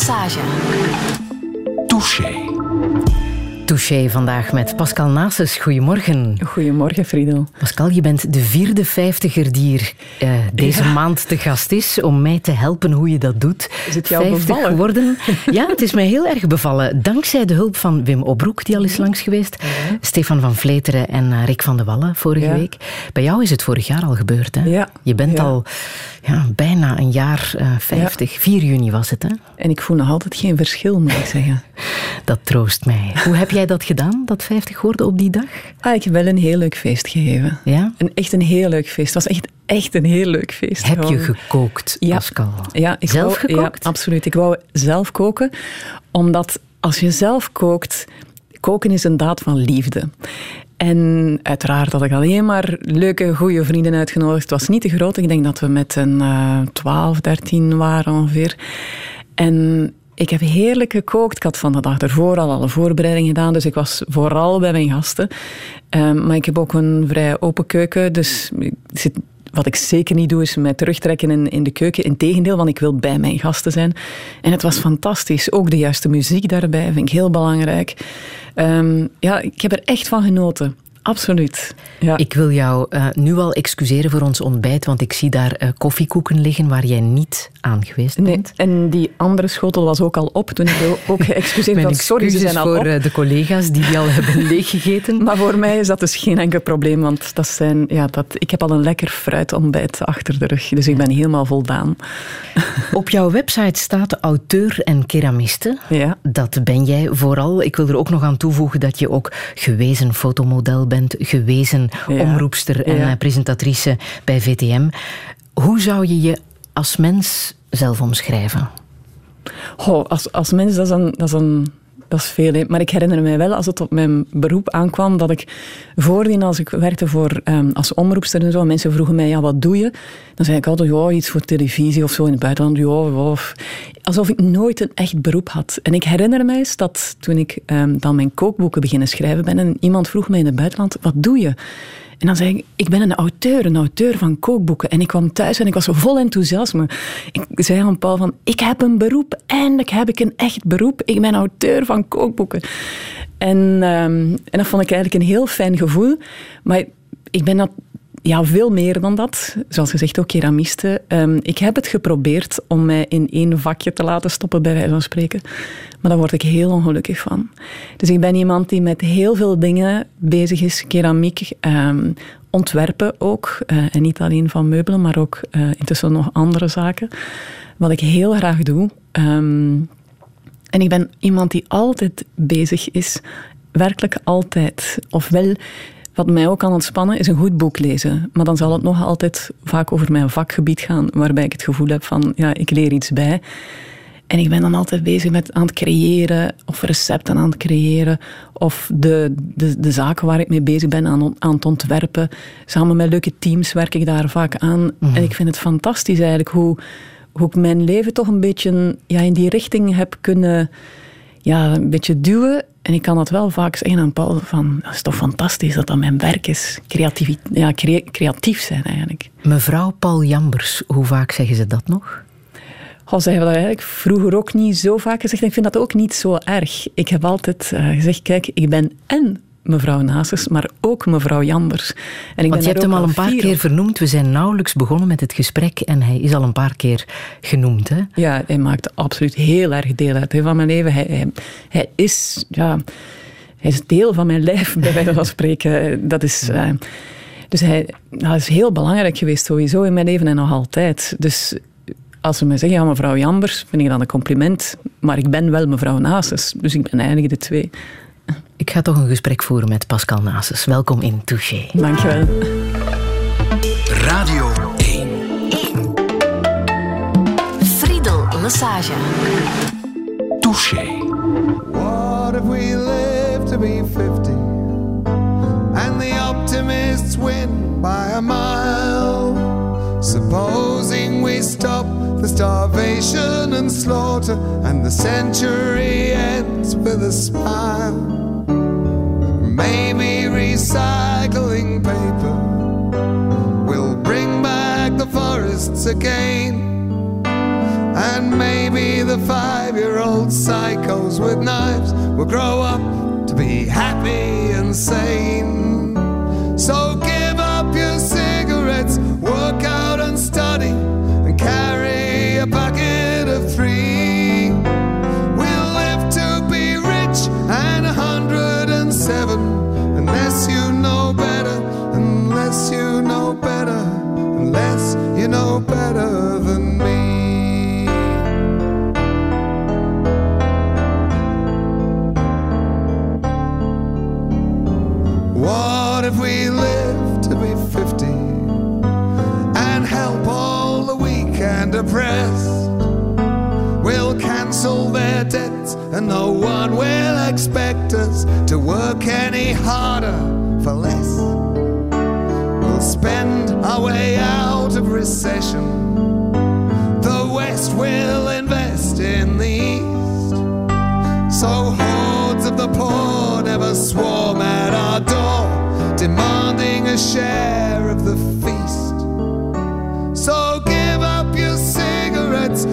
Massage. Touché. Touché vandaag met Pascal Nases. Goedemorgen. Goedemorgen, Friedel. Pascal, je bent de vierde vijftiger die hier uh, deze Ja. maand te gast is om mij te helpen hoe je dat doet. Is het jou 50 bevallen? geworden. Ja, het is mij heel erg bevallen. Dankzij de hulp van Wim Obroek, die al is langs geweest. Stefan van Vleteren en eh, Rick van de Wallen vorige Ja. week. Bij jou is het vorig jaar al gebeurd, hè? Ja. Je bent al ja, bijna een jaar eh 50. 4 juni was het, hè? En ik voel nog altijd geen verschil, moet ik zeggen. Dat troost mij. Hoe heb jij dat gedaan, dat 50 worden op die dag? Ah, ik heb wel een heel leuk feest gegeven. Ja? Een, echt een heel leuk feest. Het was echt, echt een heel leuk feest. Heb je gekookt, Ja. Pascal? Ja, ik Zelf wou- gekookt? Ja, absoluut. Ik wou zelf koken, omdat als je zelf kookt, koken is een daad van liefde. En uiteraard had ik alleen maar leuke, goede vrienden uitgenodigd. Het was niet te groot. Ik denk dat we met een eh 12, 13 waren ongeveer. En ik heb heerlijk gekookt. Ik had van de dag ervoor al alle voorbereidingen gedaan. Dus ik was vooral bij mijn gasten. Ehm, maar ik heb ook een vrij open keuken. Dus zit, wat ik zeker niet doe, is mij terugtrekken in, in de keuken. Integendeel, want ik wil bij mijn gasten zijn. En het was fantastisch. Ook de juiste muziek daarbij vind ik heel belangrijk. Ehm, ja, ik heb er echt van genoten. Absoluut. Ja. Ik wil jou eh, nu al excuseren voor ons ontbijt, want ik zie daar eh, koffiekoeken liggen waar jij niet aan geweest Nee, bent. en die andere schotel was ook al op toen ik ook geëxcuseerd had. Sorry, ze zijn al voor op. eh, de collega's die die al hebben leeggegeten. Maar voor mij is dat dus geen enkel probleem, want dat zijn, ja, dat, ik heb al een lekker fruitontbijt achter de rug. Dus ik ben helemaal voldaan. Op jouw website staat auteur en keramiste. Ja. Dat ben jij vooral. Ik wil er ook nog aan toevoegen dat je ook gewezen fotomodel bent, gewezen Ja. omroepster en Ja. eh, presentatrice bij VTM. Hoe zou je je als mens zelf omschrijven? Goh, als, als mens, dat is, een, dat, is een, dat is veel. Maar ik herinner mij wel, als het op mijn beroep aankwam, dat ik voordien, als ik werkte voor, ehm, als omroepster en zo, en mensen vroegen mij, ja, wat doe je? Dan zei ik altijd, ja, iets voor televisie of zo in het buitenland. Ja, of- alsof ik nooit een echt beroep had. En ik herinner mij eens dat toen ik ehm, dan mijn kookboeken beginnen schrijven ben, en iemand vroeg mij in het buitenland, wat doe je? En dan zei ik, ik ben een auteur, een auteur van kookboeken. En ik kwam thuis en ik was zo vol enthousiasme. Ik zei aan Paul van, ik heb een beroep. Eindelijk heb ik een echt beroep. Ik ben auteur van kookboeken. En, ehm, en dat vond ik eigenlijk een heel fijn gevoel. Maar ik ben dat ja, veel meer dan dat. Zoals gezegd, ook keramiste. Ehm, ik heb het geprobeerd om mij in één vakje te laten stoppen, bij wijze van spreken. Maar daar word ik heel ongelukkig van. Dus ik ben iemand die met heel veel dingen bezig is. Keramiek, ehm, ontwerpen ook. eh, en niet alleen van meubelen, maar ook eh, intussen nog andere zaken. Wat ik heel graag doe. Ehm, en ik ben iemand die altijd bezig is, werkelijk altijd. Ofwel, wat mij ook kan ontspannen, is een goed boek lezen. Maar dan zal het nog altijd vaak over mijn vakgebied gaan, waarbij ik het gevoel heb van, ja, ik leer iets bij. En ik ben dan altijd bezig met aan het creëren, of recepten aan het creëren, of de, de, de zaken waar ik mee bezig ben aan, aan het ontwerpen. Samen met leuke teams werk ik daar vaak aan. En ik vind het fantastisch eigenlijk hoe, hoe ik mijn leven toch een beetje ja, in die richting heb kunnen ja, een beetje duwen. En ik kan dat wel vaak zeggen aan Paul, van, dat is toch fantastisch dat dat mijn werk is. Creatief, ja, crea- creatief zijn eigenlijk. Mevrouw Paul Jambers, hoe vaak zeggen ze dat nog? Al zeggen we dat eigenlijk vroeger ook niet zo vaak gezegd. Ik vind dat ook niet zo erg. Ik heb altijd eh, gezegd, kijk, ik ben en mevrouw Nasus, maar ook mevrouw Jambers. En ik Want je hebt hem al een paar keer op. vernoemd. We zijn nauwelijks begonnen met het gesprek en hij is al een paar keer genoemd. Hè? Ja, hij maakt absoluut heel erg deel uit hè, van mijn leven. Hij, hij, hij is, ja, hij is deel van mijn lijf, bij wijze van spreken. Dat is, eh, dus hij is heel belangrijk geweest sowieso in mijn leven en nog altijd. Dus als ze me zeggen, ja, mevrouw Jambers, vind ik dat een compliment. Maar ik ben wel mevrouw Nasus, dus ik ben eigenlijk de twee. Ik ga toch een gesprek voeren met Pascal Nasus. Welkom in Touché. Dankjewel. Radio 1. Friedel Massage. Touché. What if we live to be 50 and the optimists win by a mile? Supposing we stop the starvation and slaughter and the century ends with a smile. Maybe recycling paper will bring back the forests again And maybe the five year old psychos with knives will grow up to be happy and sane. So give up your cigarettes, work out and study, and carry a packet unless you know better, unless you know better than me. What if we live to be 50 and help all the weak and oppressed? We'll cancel their debts and no one will expect us to work any harder for less. Spend our way out of recession. The West will invest in the East. So hordes of the poor never swarm at our door, demanding a share of the feast. So give up your cigarettes,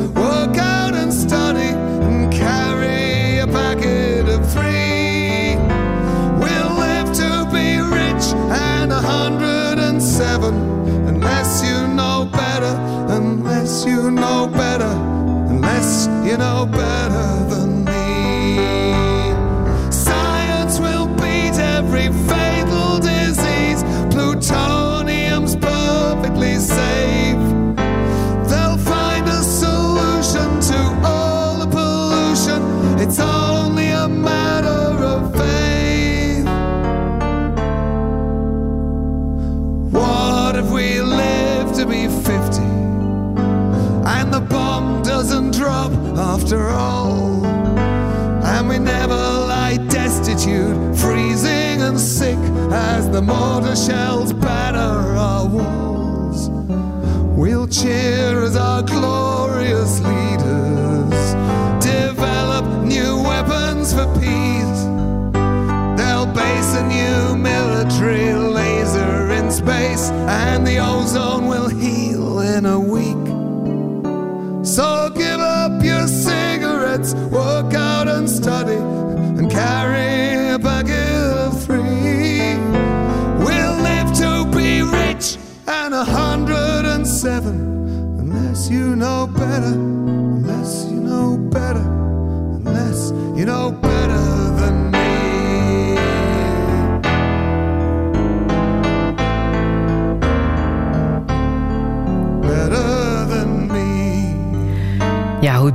seven, the mortar shells you know better,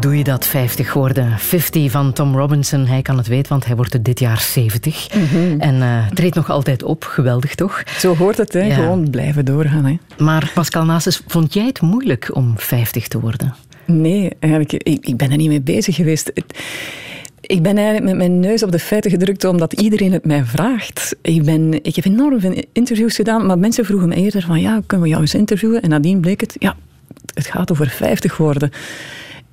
doe je dat 50 worden? 50 van Tom Robinson, hij kan het weten, want hij wordt er dit jaar 70. En eh, treedt nog altijd op, geweldig toch? Zo hoort het, hè? Ja. gewoon blijven doorgaan. Hè? Maar Pascal Nasus, vond jij het moeilijk om 50 te worden? Nee, eigenlijk, ik, ik ben er niet mee bezig geweest. Het- Ik ben eigenlijk met mijn neus op de feiten gedrukt omdat iedereen het mij vraagt. Ik, ben, ik heb enorm veel interviews gedaan, maar mensen vroegen me eerder van ja, kunnen we jou eens interviewen? En nadien bleek het, ja, het gaat over 50 worden.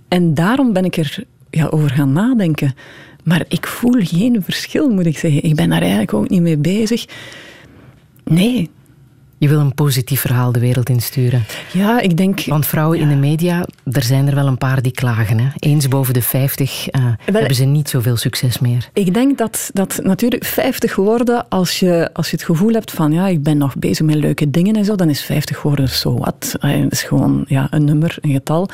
En daarom ben ik er ja, over gaan nadenken. Maar ik voel geen verschil, moet ik zeggen. Ik ben daar eigenlijk ook niet mee bezig. Nee. Je wil een positief verhaal de wereld insturen. Ja, ik denk... Want vrouwen in de media, er zijn er wel een paar die klagen. Hè? Eens boven de 50 eh, hebben ze niet zoveel succes meer. Ik denk dat, dat natuurlijk 50 worden, als je, als je het gevoel hebt van ja, ik ben nog bezig met leuke dingen en zo, dan is 50 worden zo wat. Eh, Het is gewoon ja, een nummer, een getal.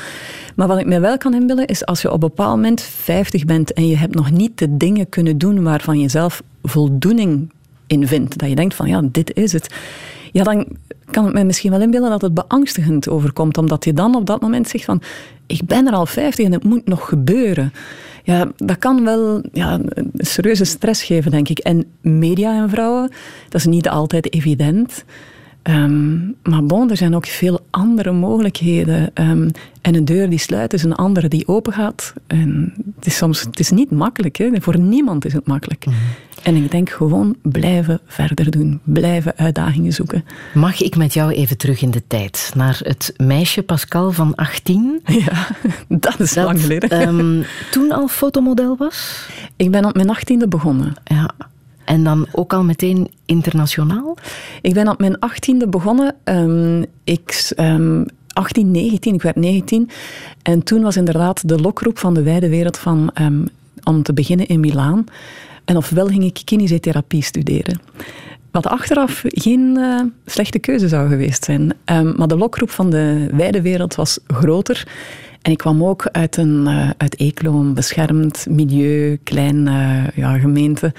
Maar wat ik me wel kan inbeelden, is als je op een bepaald moment 50 bent en je hebt nog niet de dingen kunnen doen waarvan je zelf voldoening in vindt, dat je denkt van ja, dit is het. Ja, dan kan het me misschien wel inbeelden dat het beangstigend overkomt, omdat je dan op dat moment zegt van ik ben er al 50 en het moet nog gebeuren. Ja, dat kan wel ja, een serieuze stress geven, denk ik. En media en vrouwen, dat is niet altijd evident. Ehm, maar bon, er zijn ook veel andere mogelijkheden. Ehm, en een deur die sluit is een andere die open gaat. En het is soms het is niet makkelijk. Hè? Voor niemand is het makkelijk. En ik denk gewoon blijven verder doen. Blijven uitdagingen zoeken. Mag ik met jou even terug in de tijd? Naar het meisje Pascal van 18? Ja, dat is lang geleden. ehm, toen al fotomodel was? Ik ben op mijn achttiende begonnen. Ja. En dan ook al meteen internationaal? Ik ben op mijn achttiende begonnen. Ehm, ik, ehm, 18, 19, ik werd 19. En toen was inderdaad de lokroep van de wijde wereld van, ehm, om te beginnen in Milaan. En ofwel ging ik kinesiotherapie studeren. Wat achteraf geen uh, slechte keuze zou geweest zijn. Um, maar de lokroep van de wijde wereld was groter. En ik kwam ook uit, een, uh, uit Eeklo, een beschermd milieu, klein uh, ja, gemeente.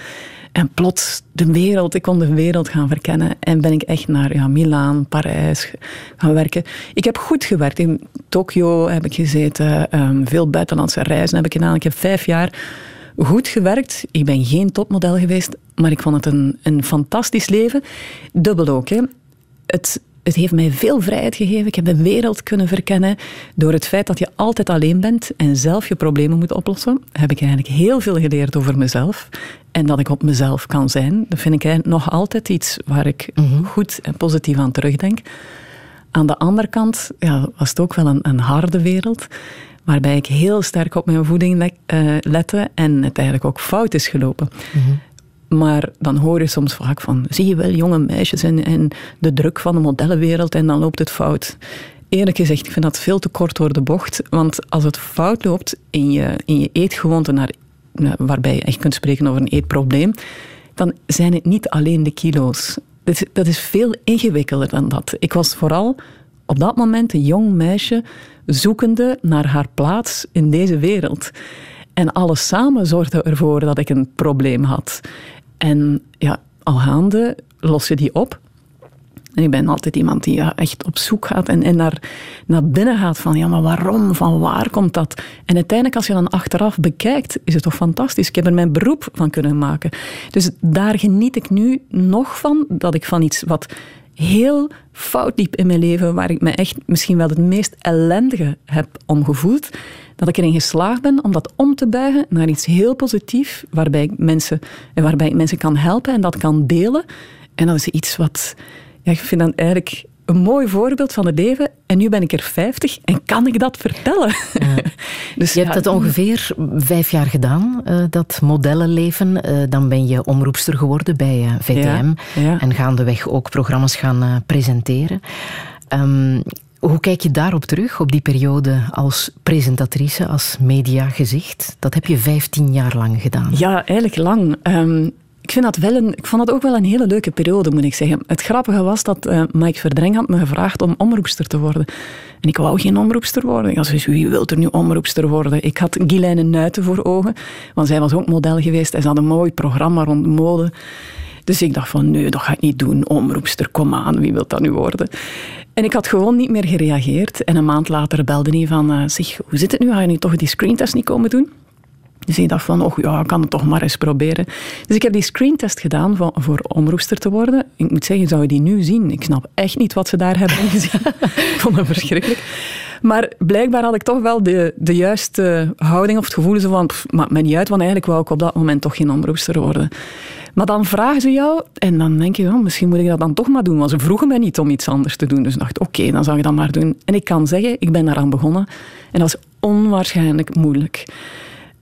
En plots de wereld, ik kon de wereld gaan verkennen. En ben ik echt naar ja, Milaan, Parijs gaan werken. Ik heb goed gewerkt. In Tokio heb ik gezeten. Um, veel buitenlandse reizen heb ik gedaan. Ik heb vijf jaar goed gewerkt. Ik ben geen topmodel geweest, maar ik vond het een, een fantastisch leven. Dubbel ook. Hè. Het, het heeft mij veel vrijheid gegeven. Ik heb de wereld kunnen verkennen. Door het feit dat je altijd alleen bent en zelf je problemen moet oplossen, heb ik eigenlijk heel veel geleerd over mezelf. En dat ik op mezelf kan zijn. Dat vind ik nog altijd iets waar ik mhm. goed en positief aan terugdenk. Aan de andere kant ja, was het ook wel een, een harde wereld waarbij ik heel sterk op mijn voeding uh, lette en het eigenlijk ook fout is gelopen. Mhm. Maar dan hoor je soms vaak van, zie je wel jonge meisjes en, en de druk van de modellenwereld en dan loopt het fout. Eerlijk gezegd, ik vind dat veel te kort door de bocht. Want als het fout loopt in je, in je eetgewoonte, naar, waarbij je echt kunt spreken over een eetprobleem, dan zijn het niet alleen de kilo's. Dat is, dat is veel ingewikkelder dan dat. Ik was vooral op dat moment een jong meisje zoekende naar haar plaats in deze wereld. En alles samen zorgde ervoor dat ik een probleem had. En ja, al gaande los je die op. En ik ben altijd iemand die echt op zoek gaat en, en naar, naar binnen gaat van ja, maar waarom? Van waar komt dat? En uiteindelijk, als je dan achteraf bekijkt, is het toch fantastisch. Ik heb er mijn beroep van kunnen maken. Dus daar geniet ik nu nog van, dat ik van iets wat heel fout liep in mijn leven, waar ik me echt misschien wel het meest ellendige heb omgevoeld, dat ik erin geslaagd ben om dat om te buigen naar iets heel positiefs, waarbij waarbij ik mensen kan helpen en dat kan delen. En dat is iets wat, ja, ik vind dan eigenlijk een mooi voorbeeld van het leven. En nu ben ik er 50 en kan ik dat vertellen. dus je hebt het ongeveer vijf jaar gedaan, uh, dat modellenleven. Uh, dan ben je omroepster geworden bij uh, eh, VTM. Ja, En gaandeweg ook programma's gaan presenteren. Um, hoe kijk je daarop terug, op die periode als presentatrice, als mediagezicht? Dat heb je 15 jaar lang gedaan. Ja, eigenlijk lang. Um, ik, vind dat wel een, ik vond dat ook wel een hele leuke periode, moet ik zeggen. Het grappige was dat uh, Mike Verdreng had me gevraagd om omroepster te worden. En ik wou geen omroepster worden. Ik had wie wil er nu omroepster worden? Ik had Guylaine Nuiten voor ogen, want zij was ook model geweest. En ze had een mooi programma rond mode. Dus ik dacht van, nee, dat ga ik niet doen. Omroepster, kom aan, wie wil dat nu worden? En ik had gewoon niet meer gereageerd. En een maand later belde hij van, uh, hoe zit het nu? Ga je nu toch die screentest niet komen doen? Dus ik dacht van, oh ja, ik kan het toch maar eens proberen. Dus ik heb die screentest gedaan voor, voor omroepster te worden. Ik moet zeggen, zou je die nu zien? Ik snap echt niet wat ze daar hebben gezien. ik vond het verschrikkelijk. Maar blijkbaar had ik toch wel de, de juiste houding of het gevoel van, pff, maakt me niet uit, want eigenlijk wou ik op dat moment toch geen omroepster worden. Maar dan vragen ze jou en dan denk je, oh, misschien moet ik dat dan toch maar doen. Want ze vroegen mij niet om iets anders te doen. Dus ik dacht, oké, dan zou ik dat maar doen. En ik kan zeggen, ik ben daaraan begonnen. En dat was onwaarschijnlijk moeilijk.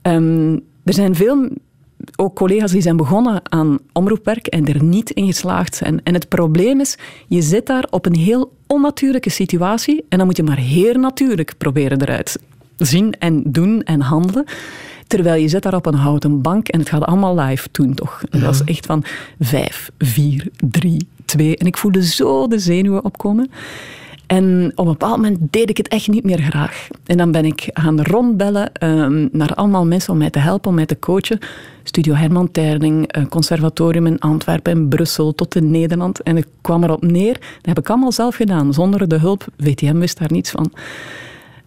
Um, er zijn veel ook collega's die zijn begonnen aan omroepwerk en er niet in geslaagd zijn. En het probleem is, je zit daar op een heel onnatuurlijke situatie en dan moet je maar heel natuurlijk proberen eruit zien en doen en handelen. Terwijl je zit daar op een houten bank en het gaat allemaal live toen toch. dat was echt van vijf, vier, drie, twee. En ik voelde zo de zenuwen opkomen. En op een bepaald moment deed ik het echt niet meer graag. En dan ben ik gaan rondbellen um, naar allemaal mensen om mij te helpen, om mij te coachen. Studio Herman Terling, conservatorium in Antwerpen, in Brussel, tot in Nederland. En ik kwam erop neer, dat heb ik allemaal zelf gedaan, zonder de hulp. VTM wist daar niets van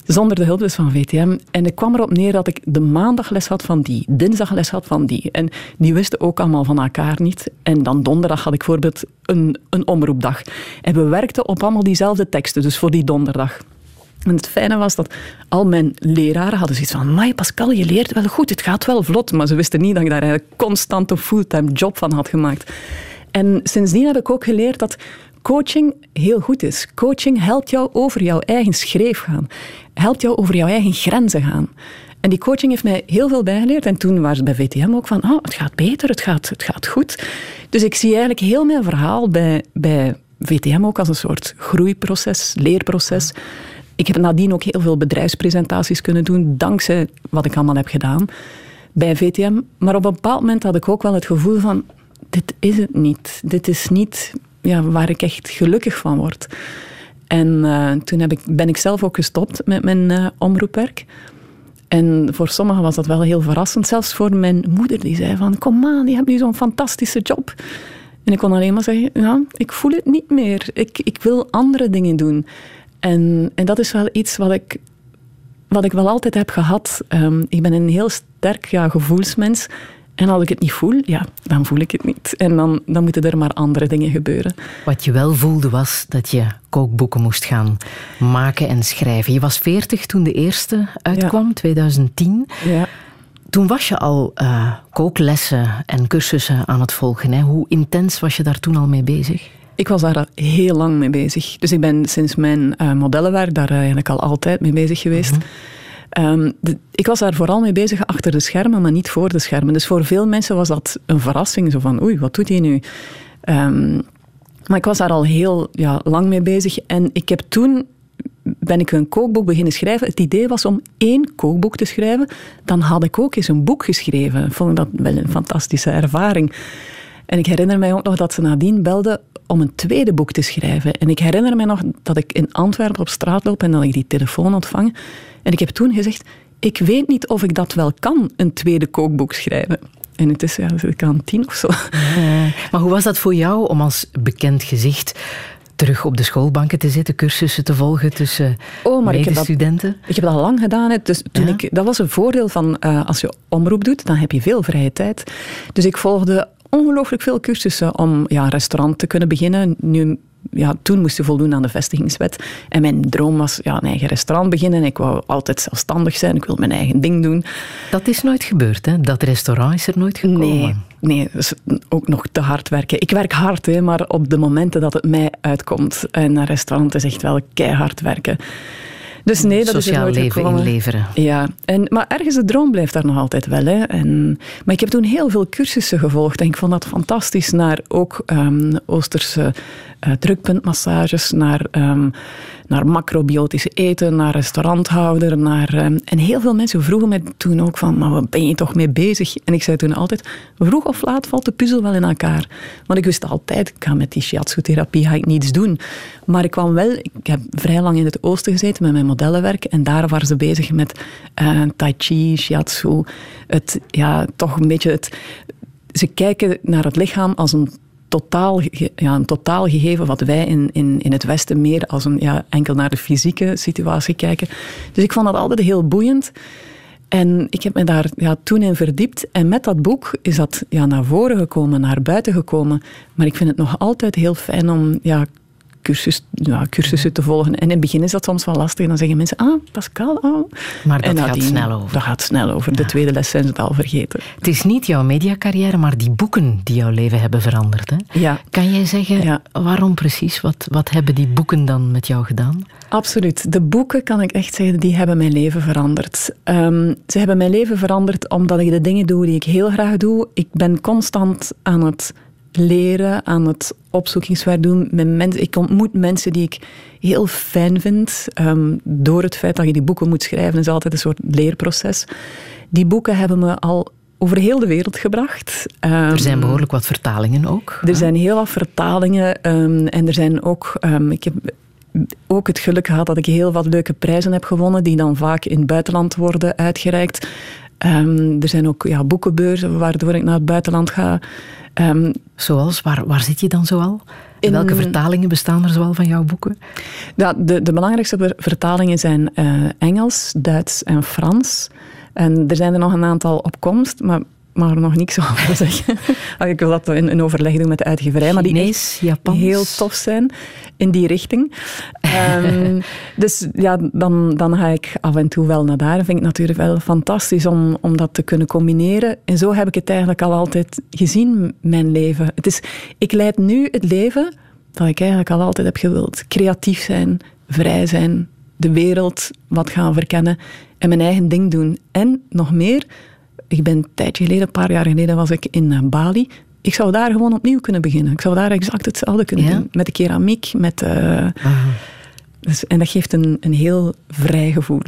zonder de hulp dus van VTM. En ik kwam erop neer dat ik de maandag les had van die, dinsdag les had van die. En die wisten ook allemaal van elkaar niet. En dan donderdag had ik bijvoorbeeld een, een omroepdag. En we werkten op allemaal diezelfde teksten, dus voor die donderdag. En het fijne was dat al mijn leraren hadden zoiets van Mai Pascal, je leert wel goed, het gaat wel vlot. Maar ze wisten niet dat ik daar eigenlijk constant een fulltime job van had gemaakt. En sindsdien heb ik ook geleerd dat coaching heel goed is. Coaching helpt jou over jouw eigen schreef gaan. Helpt jou over jouw eigen grenzen gaan. En die coaching heeft mij heel veel bijgeleerd. En toen was het bij VTM ook van, oh, het gaat beter, het gaat, het gaat goed. Dus ik zie eigenlijk heel mijn verhaal bij, bij VTM ook als een soort groeiproces, leerproces. ik heb nadien ook heel veel bedrijfspresentaties kunnen doen, dankzij wat ik allemaal heb gedaan bij VTM. Maar op een bepaald moment had ik ook wel het gevoel van, dit is het niet. Dit is niet ja, waar ik echt gelukkig van word. En uh, toen heb ik, ben ik zelf ook gestopt met mijn uh, omroepwerk. En voor sommigen was dat wel heel verrassend. Zelfs voor mijn moeder, die zei van... Kom aan, je hebt nu zo'n fantastische job. En ik kon alleen maar zeggen... Ja, ik voel het niet meer. Ik, ik wil andere dingen doen. En, en dat is wel iets wat ik, wat ik wel altijd heb gehad. Um, ik ben een heel sterk ja, gevoelsmens. En als ik het niet voel, ja, dan voel ik het niet. En dan, dan moeten er maar andere dingen gebeuren. Wat je wel voelde was dat je kookboeken moest gaan maken en schrijven. Je was veertig toen de eerste uitkwam, 2010. Ja. Toen was je al uh, kooklessen en cursussen aan het volgen. Hè? Hoe intens was je daar toen al mee bezig? Ik was daar heel lang mee bezig. Dus ik ben sinds mijn uh, modellenwerk daar eigenlijk al altijd mee bezig geweest. Mhm. Um, ik was daar vooral mee bezig achter de schermen, maar niet voor de schermen. Dus voor veel mensen was dat een verrassing. Zo van, oei, wat doet hij nu? Um, maar ik was daar al heel ja, lang mee bezig. En ik heb toen ben ik een kookboek beginnen schrijven. Het idee was om één kookboek te schrijven. Dan had ik ook eens een boek geschreven. Ik vond dat wel een fantastische ervaring. En ik herinner mij ook nog dat ze nadien belde om een tweede boek te schrijven. En ik herinner mij nog dat ik in Antwerpen op straat loop en dat ik die telefoon ontvang. En ik heb toen gezegd, ik weet niet of ik dat wel kan, een tweede kookboek schrijven. En het is, ja, ik aan tien of zo. maar hoe was dat voor jou om als bekend gezicht terug op de schoolbanken te zitten, cursussen te volgen tussen oh, maar ik heb, dat, ik heb dat al lang gedaan. Hè. Dus toen ik, dat was een voordeel van uh, als je omroep doet, dan heb je veel vrije tijd. Dus ik volgde ongelooflijk veel cursussen om ja, een restaurant te kunnen beginnen. Nu ja, toen moest je voldoen aan de vestigingswet. En mijn droom was ja, een eigen restaurant beginnen. Ik wou altijd zelfstandig zijn. Ik wil mijn eigen ding doen. Dat is nooit gebeurd, hè? Dat restaurant is er nooit gekomen. Nee, nee dus ook nog te hard werken. Ik werk hard, hè, maar op de momenten dat het mij uitkomt. En een restaurant is echt wel keihard werken. Dus nee, dat Sociaal is leven gekomen. inleveren. Ja, en, maar ergens de droom blijft daar nog altijd wel. Hè. En, maar ik heb toen heel veel cursussen gevolgd en ik vond dat fantastisch. Naar ook um, Oosterse uh, drukpuntmassages, naar, um, naar macrobiotisch eten, naar restauranthouder. Naar, um, en heel veel mensen vroegen mij toen ook van, maar wat ben je toch mee bezig? En ik zei toen altijd, vroeg of laat valt de puzzel wel in elkaar. Want ik wist altijd, ik ga met die shiatsu-therapie ga ik niets doen. Maar ik kwam wel, ik heb vrij lang in het oosten gezeten met mijn modellenwerk en daar waren ze bezig met uh, tai chi, shiatsu, het, ja, toch een beetje het... Ze kijken naar het lichaam als een totaal, ja, een totaal gegeven wat wij in, in, in het Westen meer als een, ja, enkel naar de fysieke situatie kijken. Dus ik vond dat altijd heel boeiend. En ik heb me daar ja, toen in verdiept. En met dat boek is dat ja, naar voren gekomen, naar buiten gekomen. Maar ik vind het nog altijd heel fijn om ja, cursus, ja, cursussen te volgen. En in het begin is dat soms wel lastig. En dan zeggen mensen, ah, Pascal, oh. Maar dat gaat snel over. Dat gaat snel over. De tweede les zijn ze het al vergeten. Het is niet jouw mediacarrière, maar die boeken die jouw leven hebben veranderd. Hè? Ja. Kan jij zeggen, waarom precies? Wat, wat hebben die boeken dan met jou gedaan? Absoluut. De boeken, kan ik echt zeggen, die hebben mijn leven veranderd. Um, ze hebben mijn leven veranderd omdat ik de dingen doe die ik heel graag doe. Ik ben constant aan het leren, aan het opzoekingswerk doen. Met mensen. Ik ontmoet mensen die ik heel fijn vind. Ehm, door het feit dat je die boeken moet schrijven, is altijd een soort leerproces. Die boeken hebben me al over heel de wereld gebracht. Um, er zijn behoorlijk wat vertalingen ook. Er zijn heel wat vertalingen. Um, en er zijn ook... ik heb ook het geluk gehad dat ik heel wat leuke prijzen heb gewonnen, die dan vaak in het buitenland worden uitgereikt. Er zijn ook ja, boekenbeurzen waardoor ik naar het buitenland ga. Um, Zoals, waar, waar zit je dan zoal? In welke vertalingen bestaan er zoal van jouw boeken? Ja, de, de belangrijkste vertalingen zijn uh, Engels, Duits en Frans. En er zijn er nog een aantal op komst, maar mag er nog niks over zeggen. Ah, ik wil dat in, in overleg doen met de uitgeverij. maar die Japans. heel tof zijn in die richting. um, dus ja, dan, dan ga ik af en toe wel naar daar. Vind ik natuurlijk wel fantastisch om, om dat te kunnen combineren. En zo heb ik het eigenlijk al altijd gezien, mijn leven. Het is, ik leid nu het leven dat ik eigenlijk al altijd heb gewild. Creatief zijn, vrij zijn, de wereld wat gaan verkennen en mijn eigen ding doen. En nog meer, ik ben een tijdje geleden, een paar jaar geleden, was ik in eh, Bali. Ik zou daar gewoon opnieuw kunnen beginnen. Ik zou daar exact hetzelfde kunnen doen. Met de keramiek, met... Uh, Dus, en dat geeft een, een heel vrij gevoel.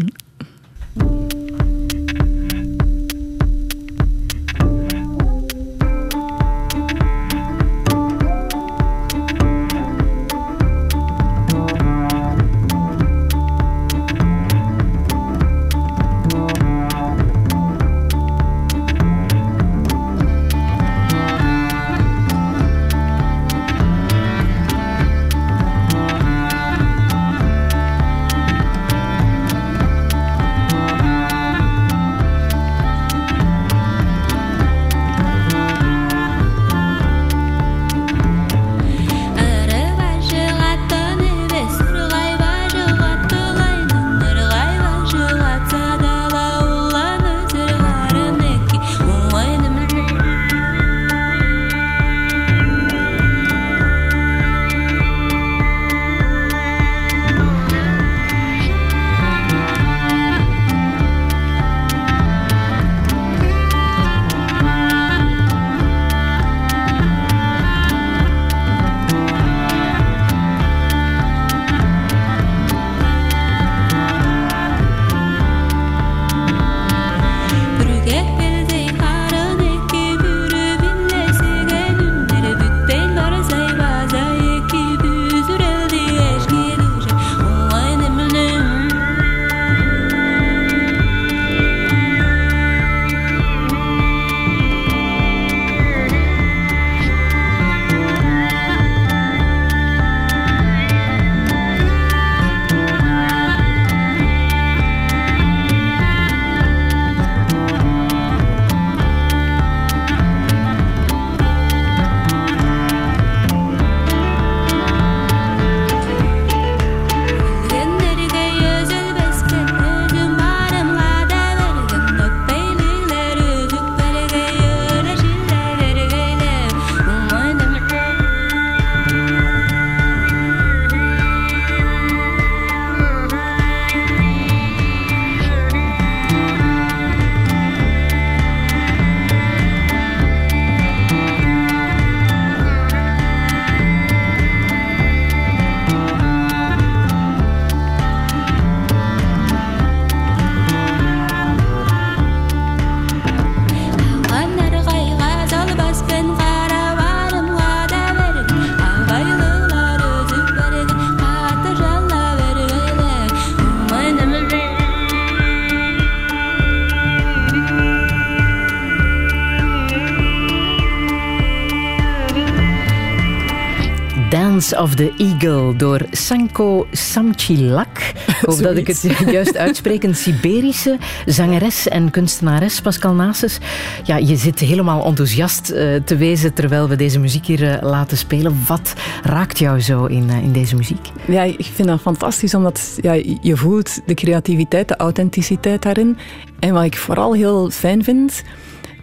Of the Eagle door Sanko Samchilak. Ik hoop dat ik het juist uitspreek. Een Siberische zangeres en kunstenares, Pascal Nases. Ja, je zit helemaal enthousiast uh, te wezen terwijl we deze muziek hier uh, laten spelen. Wat raakt jou zo in, uh, in deze muziek? Ja, ik vind dat fantastisch, omdat ja, je voelt de creativiteit, de authenticiteit daarin. En wat ik vooral heel fijn vind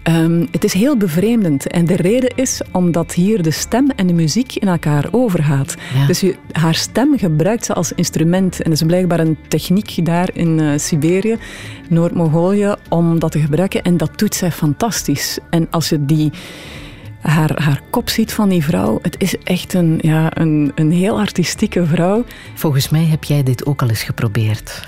Ehm, het is heel bevreemdend. En de reden is omdat hier de stem en de muziek in elkaar overgaat. Dus je, haar stem gebruikt ze als instrument. En dat is blijkbaar een techniek daar in uh, Siberië, Noord-Mongolië, om dat te gebruiken. En dat doet zij fantastisch. En als je die haar, haar kop ziet van die vrouw. Het is echt een, ja, een, een heel artistieke vrouw. Volgens mij heb jij dit ook al eens geprobeerd.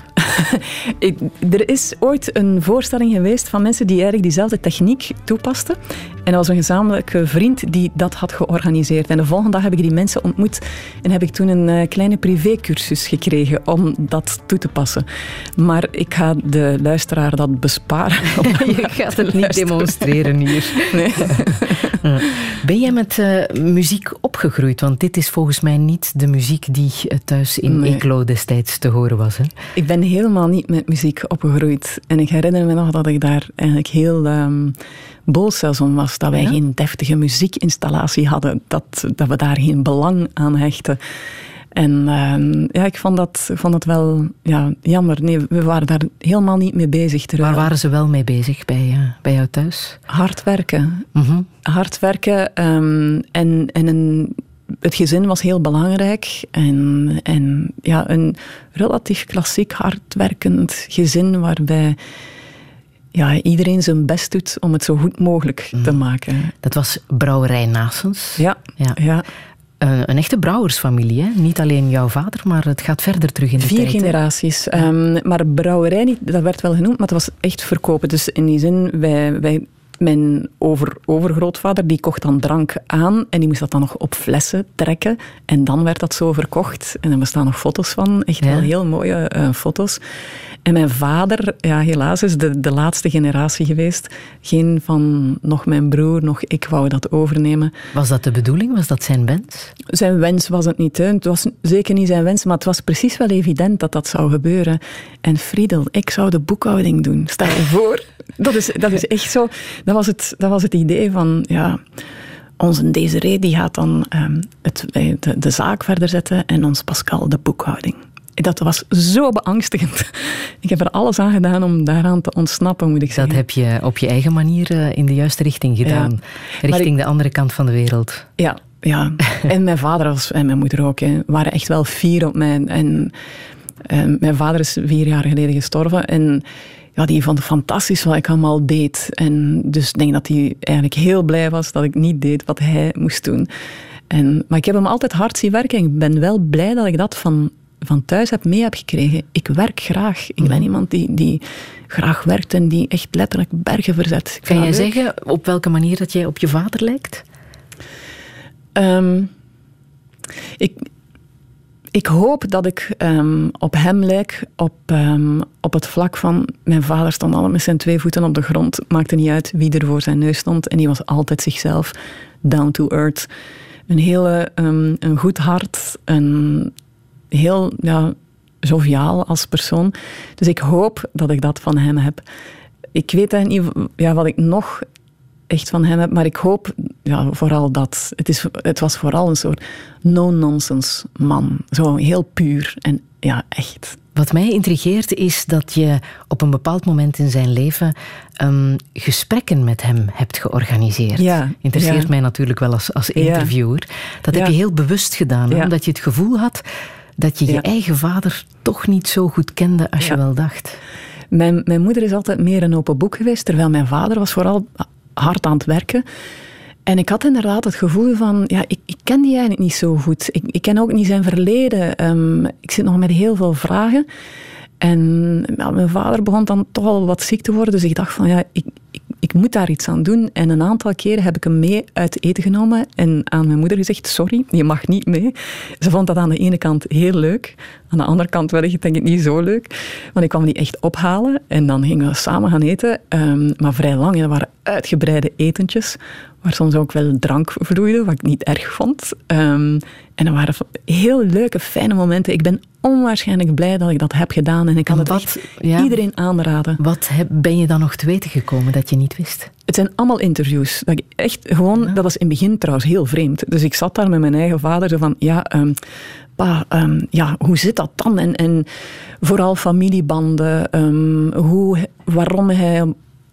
er is ooit een voorstelling geweest van mensen die eigenlijk diezelfde techniek toepasten. En was een gezamenlijke vriend die dat had georganiseerd. En de volgende dag heb ik die mensen ontmoet en heb ik toen een uh, kleine privécursus gekregen om dat toe te passen. Maar ik ga de luisteraar dat besparen. Je gaat het niet demonstreren hier. Nee. Ben jij met uh, muziek opgegroeid? Want dit is volgens mij niet de muziek die uh, thuis in nee. Eeklo destijds te horen was. Hè? Ik ben helemaal niet met muziek opgegroeid. En ik herinner me nog dat ik daar eigenlijk heel um, boos zelfs om was. Dat wij ja? geen deftige muziekinstallatie hadden. Dat, dat we daar geen belang aan hechten. En uh, ja, ik vond dat, vond dat wel ja, jammer. Nee, we waren daar helemaal niet mee bezig. Waar waren ze wel mee bezig bij, uh, bij jou thuis? Hard werken. Mm -hmm. Hard werken um, en, en een het gezin was heel belangrijk. En, en ja, een relatief klassiek, hardwerkend gezin waarbij ja, iedereen zijn best doet om het zo goed mogelijk te maken. Dat was Brouwerij Nasens. Ja, ja. ja. Een, een echte brouwersfamilie. Hè? Niet alleen jouw vader, maar het gaat verder terug in de Vier tijd. Vier generaties. Um, maar brouwerij, niet, dat werd wel genoemd, maar het was echt verkopen. Dus in die zin, wij, wij mijn over, overgrootvader die kocht dan drank aan en die moest dat dan nog op flessen trekken. En dan werd dat zo verkocht. En er bestaan nog foto's van, echt wel heel mooie uh, foto's. En mijn vader, ja, helaas is de, de laatste generatie geweest. Geen van nog mijn broer, nog ik wou dat overnemen. Was dat de bedoeling? Was dat zijn wens? Zijn wens was het niet. Hè. Het was zeker niet zijn wens, maar het was precies wel evident dat dat zou gebeuren. En Friedel, ik zou de boekhouding doen. Stel je voor. Dat is, dat is echt zo. Dat was het, dat was het idee van, ja, onze Desiree die gaat dan um, het, de, de zaak verder zetten en ons Pascal de boekhouding. Dat was zo beangstigend. Ik heb er alles aan gedaan om daaraan te ontsnappen, moet ik zeggen. Dat heb je op je eigen manier uh, in de juiste richting gedaan. Ja. Richting ik, de andere kant van de wereld. Ja, ja. en mijn vader was, en mijn moeder ook, hè, waren echt wel fier op mij. En, en mijn vader is vier jaar geleden gestorven. En ja, die vond het fantastisch wat ik allemaal deed. En dus ik denk dat hij eigenlijk heel blij was dat ik niet deed wat hij moest doen. En, maar ik heb hem altijd hard zien werken. En ik ben wel blij dat ik dat van, van thuis heb mee heb gekregen. Ik werk graag. Ik ben iemand die, die graag werkt en die echt letterlijk bergen verzet. Ik kan jij zeggen op welke manier dat jij op je vader lijkt? Um, ik, ik hoop dat ik um, op hem lijk op, um, op het vlak van... Mijn vader stond altijd met zijn twee voeten op de grond. Maakte niet uit wie er voor zijn neus stond. En die was altijd zichzelf, down to earth. Een hele um, een goed hart. Een heel ja, joviaal als persoon. Dus ik hoop dat ik dat van hem heb. Ik weet niet ja, wat ik nog echt van hem heb. Maar ik hoop ja, vooral dat. Het, is, het was vooral een soort no-nonsense man. Zo heel puur en ja, echt. Wat mij intrigeert is dat je op een bepaald moment in zijn leven um, gesprekken met hem hebt georganiseerd. Ja, Interesseert ja. mij natuurlijk wel als, als interviewer. Dat heb je heel bewust gedaan, omdat je het gevoel had dat je je eigen vader toch niet zo goed kende als je wel dacht. Mijn, mijn moeder is altijd meer een open boek geweest, terwijl mijn vader was vooral hard aan het werken. En ik had inderdaad het gevoel van, ja, ik, ik ken die eigenlijk niet zo goed. Ik, ik ken ook niet zijn verleden. Ehm, ik zit nog met heel veel vragen. En mijn vader begon dan toch al wat ziek te worden. Dus ik dacht van, ja, ik, ik, ik moet daar iets aan doen. En een aantal keren heb ik hem mee uit eten genomen en aan mijn moeder gezegd, sorry, je mag niet mee. Ze vond dat aan de ene kant heel leuk. Aan de andere kant wellicht denk ik niet zo leuk. Want ik kwam die echt ophalen en dan gingen we samen gaan eten. Ehm, maar vrij lang. En dat waren uitgebreide etentjes. Waar soms ook wel drank vloeide, wat ik niet erg vond. Ehm, en dat waren heel leuke, fijne momenten. Ik ben onwaarschijnlijk blij dat ik dat heb gedaan. En ik kan En het echt ja. iedereen aanraden. Wat heb, ben je dan nog te weten gekomen dat je niet wist? Het zijn allemaal interviews. Dat ik echt gewoon, dat was in het begin trouwens heel vreemd. Dus ik zat daar met mijn eigen vader zo van, ja, ehm, ehm, ja, hoe zit dat dan? En, en vooral familiebanden, ehm, hoe, waarom hij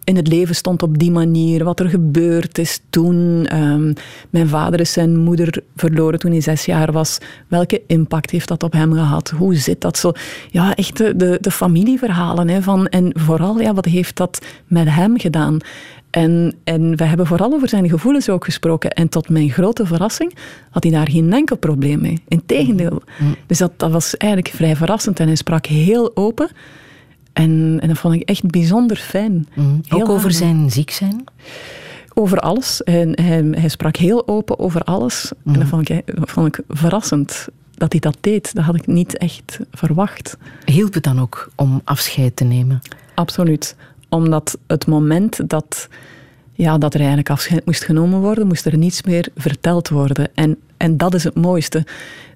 in het leven stond op die manier, wat er gebeurd is toen. Ehm, mijn vader is zijn moeder verloren toen hij zes jaar was. Welke impact heeft dat op hem gehad? Hoe zit dat zo? Ja, echt de, de, de familieverhalen. Hè, van, en vooral, ja, wat heeft dat met hem gedaan? En, en we hebben vooral over zijn gevoelens ook gesproken. En tot mijn grote verrassing had hij daar geen enkel probleem mee. Integendeel. Dus dat, dat was eigenlijk vrij verrassend. En hij sprak heel open. En, en dat vond ik echt bijzonder fijn. Heel Mm. Ook over zijn ziek zijn? Over alles. En hij, hij sprak heel open over alles. En dat vond, ik, dat vond ik verrassend dat hij dat deed. Dat had ik niet echt verwacht. Hielp het dan ook om afscheid te nemen? Absoluut. Omdat het moment dat, ja, dat er eigenlijk afscheid moest genomen worden, moest er niets meer verteld worden. En, en dat is het mooiste.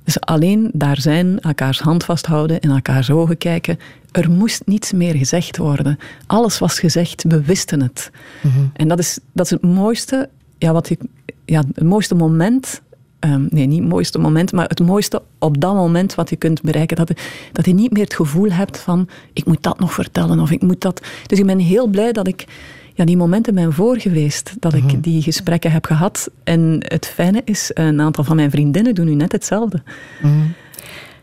Dus alleen daar zijn, elkaars hand vasthouden, in elkaars ogen kijken. Er moest niets meer gezegd worden. Alles was gezegd, we wisten het. En dat is, dat is het mooiste, ja, wat ik, ja, het mooiste moment Ehm, nee, niet het mooiste moment, maar het mooiste op dat moment wat je kunt bereiken. Dat je, dat je niet meer het gevoel hebt van, ik moet dat nog vertellen of ik moet dat. Dus ik ben heel blij dat ik ja, die momenten ben voor geweest, dat ik die gesprekken heb gehad. En het fijne is, een aantal van mijn vriendinnen doen nu net hetzelfde.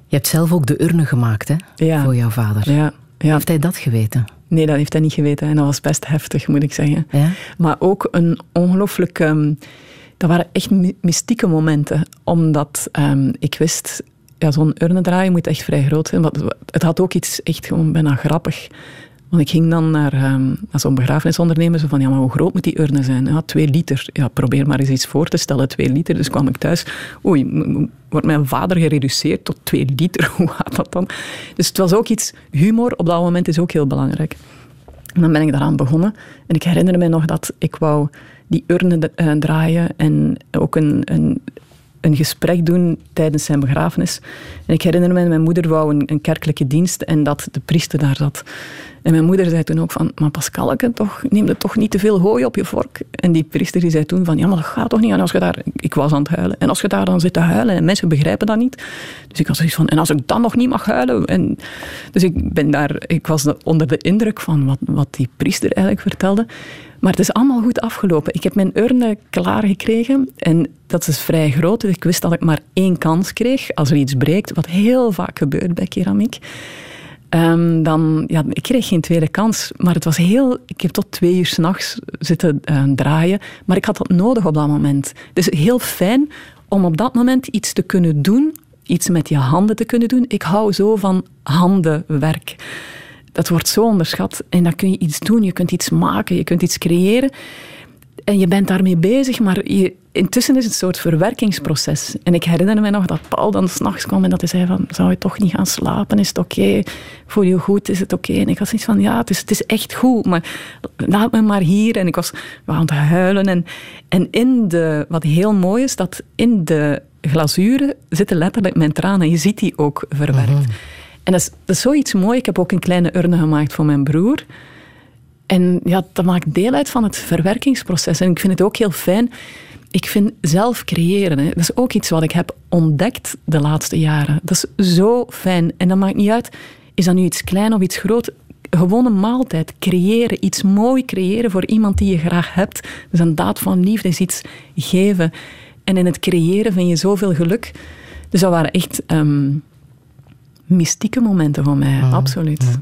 Je hebt zelf ook de urne gemaakt hè, Ja. voor jouw vader. Ja, ja. Heeft hij dat geweten? Nee, dat heeft hij niet geweten. En dat was best heftig, moet ik zeggen. Ja? Maar ook een ongelooflijk... ehm, dat waren echt mystieke momenten. Omdat um, ik wist, ja, zo'n urne draaien moet echt vrij groot zijn. Het had ook iets echt gewoon bijna grappig. Want ik ging dan naar, um, naar zo'n begrafenisondernemer, zo van, ja, maar hoe groot moet die urne zijn? Ja, twee liter. Ja, probeer maar eens iets voor te stellen, twee liter. Dus kwam ik thuis, oei, wordt mijn vader gereduceerd tot twee liter? Hoe gaat dat dan? Dus het was ook iets, humor op dat moment is ook heel belangrijk. En dan ben ik daaraan begonnen. En ik herinner me nog dat ik wou die urne uh, draaien en ook een, een een gesprek doen tijdens zijn begrafenis. En ik herinner me, mijn moeder wou een, een, kerkelijke dienst en dat de priester daar zat. En mijn moeder zei toen ook van, maar Pascalke, toch, neem er toch niet te veel hooi op je vork. En die priester die zei toen van, ja, maar dat gaat toch niet. En als je daar, ik was aan het huilen. En als je daar dan zit te huilen en mensen begrijpen dat niet. Dus ik had zoiets van, en als ik dan nog niet mag huilen. En, dus ik ben daar, ik was onder de indruk van wat, wat die priester eigenlijk vertelde. Maar het is allemaal goed afgelopen. Ik heb mijn urne klaargekregen en dat is vrij groot. Dus ik wist dat ik maar één kans kreeg als er iets breekt, wat heel vaak gebeurt bij keramiek. Um, dan, ja, ik kreeg geen tweede kans, maar het was heel... Ik heb tot twee uur s'nachts zitten uh, draaien, maar ik had dat nodig op dat moment. Dus heel fijn om op dat moment iets te kunnen doen, iets met je handen te kunnen doen. Ik hou zo van handenwerk dat wordt zo onderschat. En dan kun je iets doen, je kunt iets maken, je kunt iets creëren. En je bent daarmee bezig, maar intussen is het een soort verwerkingsproces. En ik herinner me nog dat Paul dan s'nachts kwam en dat hij zei van, zou je toch niet gaan slapen? Is het oké? Okay? Voel je goed? Is het oké? En ik had zoiets van, ja, het is, het is echt goed, maar laat me maar hier. En ik was aan het huilen. En, en in de, wat heel mooi is, dat in de glazuren zitten letterlijk mijn tranen. Je ziet die ook verwerkt. Mhm. En dat is, zoiets mooi. Ik heb ook een kleine urne gemaakt voor mijn broer. En ja, dat maakt deel uit van het verwerkingsproces. En ik vind het ook heel fijn. Ik vind zelf creëren, hè, dat is ook iets wat ik heb ontdekt de laatste jaren. Dat is zo fijn. En dat maakt niet uit, is dat nu iets klein of iets groot? Gewoon een maaltijd, creëren, iets mooi creëren voor iemand die je graag hebt. Dus een daad van liefde is iets geven. En in het creëren vind je zoveel geluk. Dus dat waren echt ehm, mystieke momenten voor mij, mm. absoluut.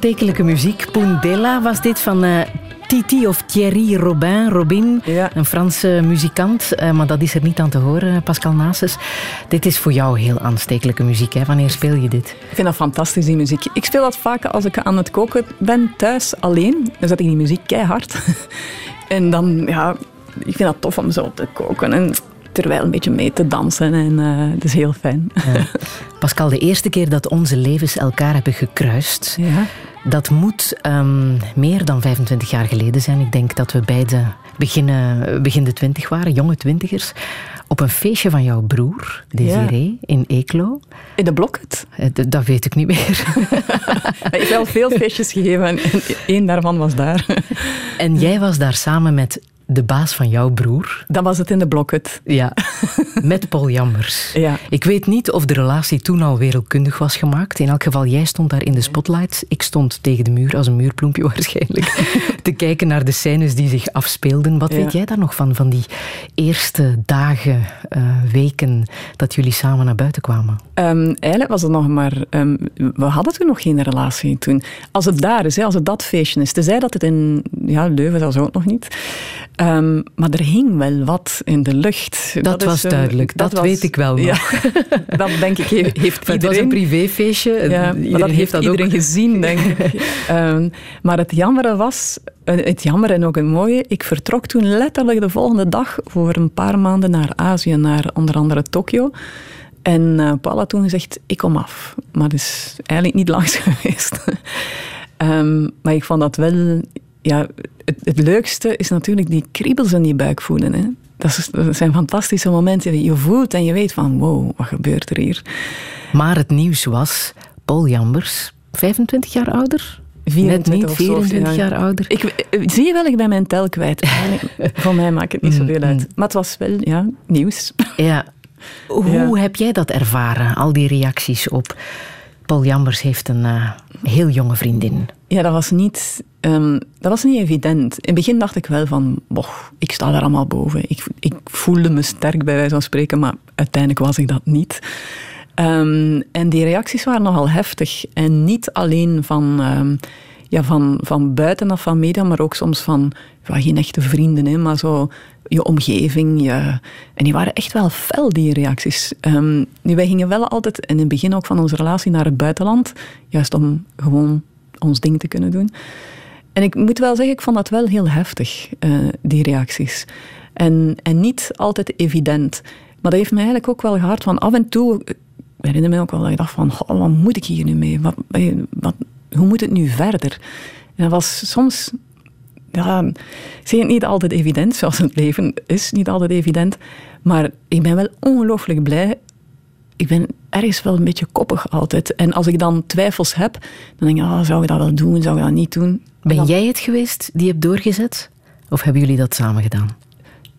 Aanstekelijke muziek. Pundella was dit van uh, Titi of Thierry Robin, Robin, een Franse muzikant. Uh, maar dat is er niet aan te horen, Pascal Nases. Dit is voor jou heel aanstekelijke muziek. Hè? Wanneer speel je dit? Ik vind dat fantastisch, die muziek. Ik speel dat vaak als ik aan het koken ben, thuis, alleen. Dan zet ik die muziek keihard. en dan, ja, ik vind dat tof om zo te koken. En terwijl een beetje mee te dansen. En uh, dat is heel fijn. Ja. Pascal, de eerste keer dat onze levens elkaar hebben gekruist, ja. Dat moet um, meer dan 25 jaar geleden zijn. Ik denk dat we beide beginnen, begin de twintig waren, jonge twintigers. Op een feestje van jouw broer, Desiree, ja. in Eeklo. In de Blokket? Eh, dat weet ik niet meer. ik heb wel veel feestjes gegeven en één daarvan was daar. En jij was daar samen met de baas van jouw broer. Dan was het in de blokhut. Ja, met Paul Jambers. Ja. Ik weet niet of de relatie toen al wereldkundig was gemaakt. In elk geval, jij stond daar in de spotlight. Ik stond tegen de muur, als een muurbloempje waarschijnlijk, te kijken naar de scènes die zich afspeelden. Wat weet jij daar nog van, van die eerste dagen, uh, weken dat jullie samen naar buiten kwamen? Um, eigenlijk was het nog maar... Um, we hadden toen nog geen relatie toen. Als het daar is, hè, als het dat feestje is. Tenzij dat het in ja, Leuven, dat was ook nog niet. Um, maar er hing wel wat in de lucht. Dat, dat was duidelijk, dat, dat weet ik wel nog. Ja, dat denk ik heeft iedereen... Het was een privéfeestje. Ja, dat heeft dat iedereen ook. gezien, denk ik. Um, maar het jammere was, eh, het jammer en ook het mooie, ik vertrok toen letterlijk de volgende dag voor een paar maanden naar Azië, naar onder andere Tokio. En uh, Paul had toen gezegd, ik kom af. Maar dat is eigenlijk niet langs geweest. um, maar ik vond dat wel ja, het, het, leukste is natuurlijk die kriebels in die buik voelen. Hè. Dat, is, dat, zijn fantastische momenten je voelt en je weet van wow, wat gebeurt er hier? Maar het nieuws was, Paul Jambers, 25 jaar ouder? 24 Net niet 24 jaar ouder. Ik, eh, zie je wel, ik ben mijn tel kwijt. Voor mij maakt het niet zoveel uit. Mm. Maar het was wel ja, nieuws. Ja. Hoe heb jij dat ervaren, al die reacties op... Paul Jambers heeft een uh, heel jonge vriendin. Ja, dat was niet Um, dat was niet evident. In het begin dacht ik wel van, boh, ik sta daar allemaal boven. Ik, ik voelde me sterk bij wijze van spreken, maar uiteindelijk was ik dat niet. Um, en die reacties waren nogal heftig. En niet alleen van, um, ja, van, van buitenaf van media, maar ook soms van, ja, geen echte vrienden, hè, maar zo je omgeving. Je, en die waren echt wel fel, die reacties. Um, wij gingen wel altijd, in het begin ook van onze relatie, naar het buitenland. Juist om gewoon ons ding te kunnen doen. En ik moet wel zeggen, ik vond dat wel heel heftig, uh, die reacties. En, en niet altijd evident. Maar dat heeft me eigenlijk ook wel gehad van af en toe... Ik herinner me ook wel dat ik dacht van, wat moet ik hier nu mee? Wat, wat, hoe moet het nu verder? En dat was soms... Ja, niet altijd evident, zoals het leven is niet altijd evident. Maar ik ben wel ongelooflijk blij ik ben ergens wel een beetje koppig altijd. En als ik dan twijfels heb, dan denk ik, oh, zou ik dat wel doen, zou ik dat niet doen? Ben jij het geweest die hebt doorgezet? Of hebben jullie dat samen gedaan?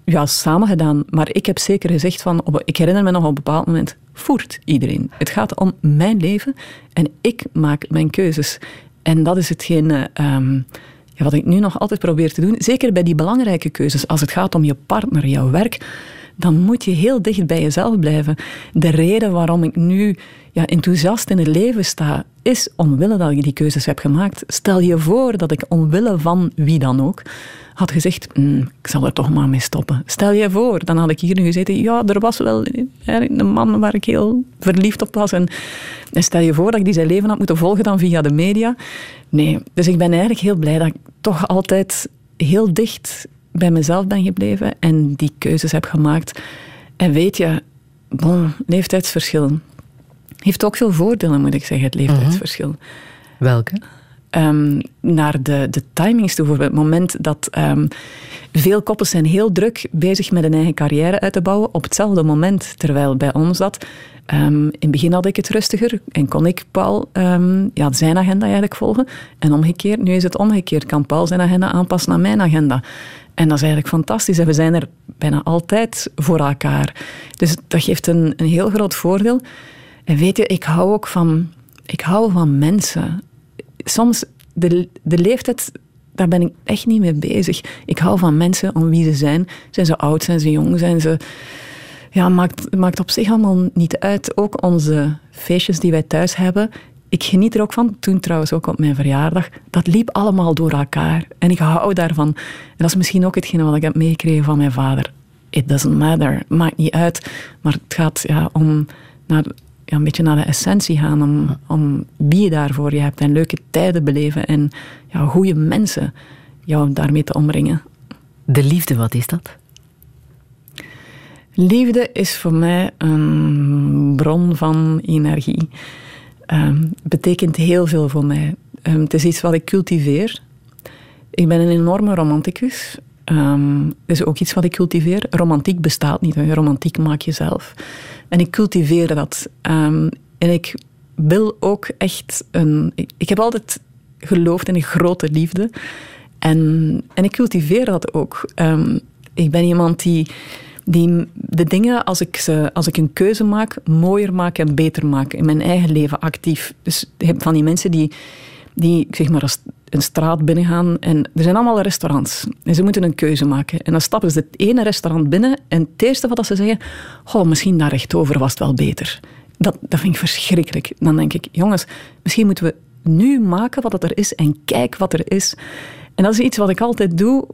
Ja, samen gedaan. Maar ik heb zeker gezegd van, op, ik herinner me nog op een bepaald moment, voert iedereen. Het gaat om mijn leven en ik maak mijn keuzes. En dat is hetgeen um, ja, wat ik nu nog altijd probeer te doen. Zeker bij die belangrijke keuzes. Als het gaat om je partner, jouw werk dan moet je heel dicht bij jezelf blijven. De reden waarom ik nu ja, enthousiast in het leven sta, is omwille dat ik die keuzes heb gemaakt. Stel je voor dat ik omwille van wie dan ook had gezegd, mm, ik zal er toch maar mee stoppen. Stel je voor, dan had ik hier nu gezeten, ja, er was wel een man waar ik heel verliefd op was. En, en stel je voor dat ik die zijn leven had moeten volgen dan via de media. Nee, dus ik ben eigenlijk heel blij dat ik toch altijd heel dicht bij mezelf ben gebleven en die keuzes heb gemaakt. En weet je, bon, leeftijdsverschil heeft ook veel voordelen, moet ik zeggen, het leeftijdsverschil. Mhm. Welke? Um, naar de, de timings toe. Bijvoorbeeld het moment dat um, veel koppels zijn heel druk bezig met een eigen carrière uit te bouwen op hetzelfde moment. Terwijl bij ons dat... Um, in het begin had ik het rustiger en kon ik Paul ja, zijn agenda eigenlijk volgen. En omgekeerd, nu is het omgekeerd. Kan Paul zijn agenda aanpassen aan mijn agenda. En dat is eigenlijk fantastisch. En we zijn er bijna altijd voor elkaar. Dus dat geeft een, een heel groot voordeel. En weet je, ik hou ook van, ik hou van mensen. Soms, de, de leeftijd, daar ben ik echt niet mee bezig. Ik hou van mensen om wie ze zijn. Zijn ze oud, zijn ze jong, zijn ze... Ja, maakt, maakt op zich allemaal niet uit. Ook onze feestjes die wij thuis hebben, ik geniet er ook van. Toen trouwens ook op mijn verjaardag. Dat liep allemaal door elkaar. En ik hou daarvan. En dat is misschien ook hetgene wat ik heb meegekregen van mijn vader. It doesn't matter. Maakt niet uit. Maar het gaat ja, om naar, ja, een beetje naar de essentie gaan. Om, om wie je daarvoor je hebt. En leuke tijden beleven. En ja, goede mensen jou daarmee te omringen. De liefde, wat is dat? Liefde is voor mij een bron van energie. Um, betekent heel veel voor mij. Um, het is iets wat ik cultiveer. Ik ben een enorme romanticus. Um, is ook iets wat ik cultiveer. Romantiek bestaat niet. Romantiek maak je zelf. En ik cultiveer dat. en ik wil ook echt een... Ik, ik heb altijd geloofd in een grote liefde. En, en ik cultiveer dat ook. ik ben iemand die die de dingen, als ik, ze, als ik een keuze maak, mooier maak en beter maak in mijn eigen leven actief. Dus je van die mensen die, die zeg maar, een straat binnengaan en er zijn allemaal restaurants. En ze moeten een keuze maken. En dan stappen ze het ene restaurant binnen en het eerste wat ze zeggen, oh, misschien daar rechtover was het wel beter. Dat, dat vind ik verschrikkelijk. Dan denk ik, jongens, misschien moeten we nu maken wat er is en kijk wat er is. En dat is iets wat ik altijd doe,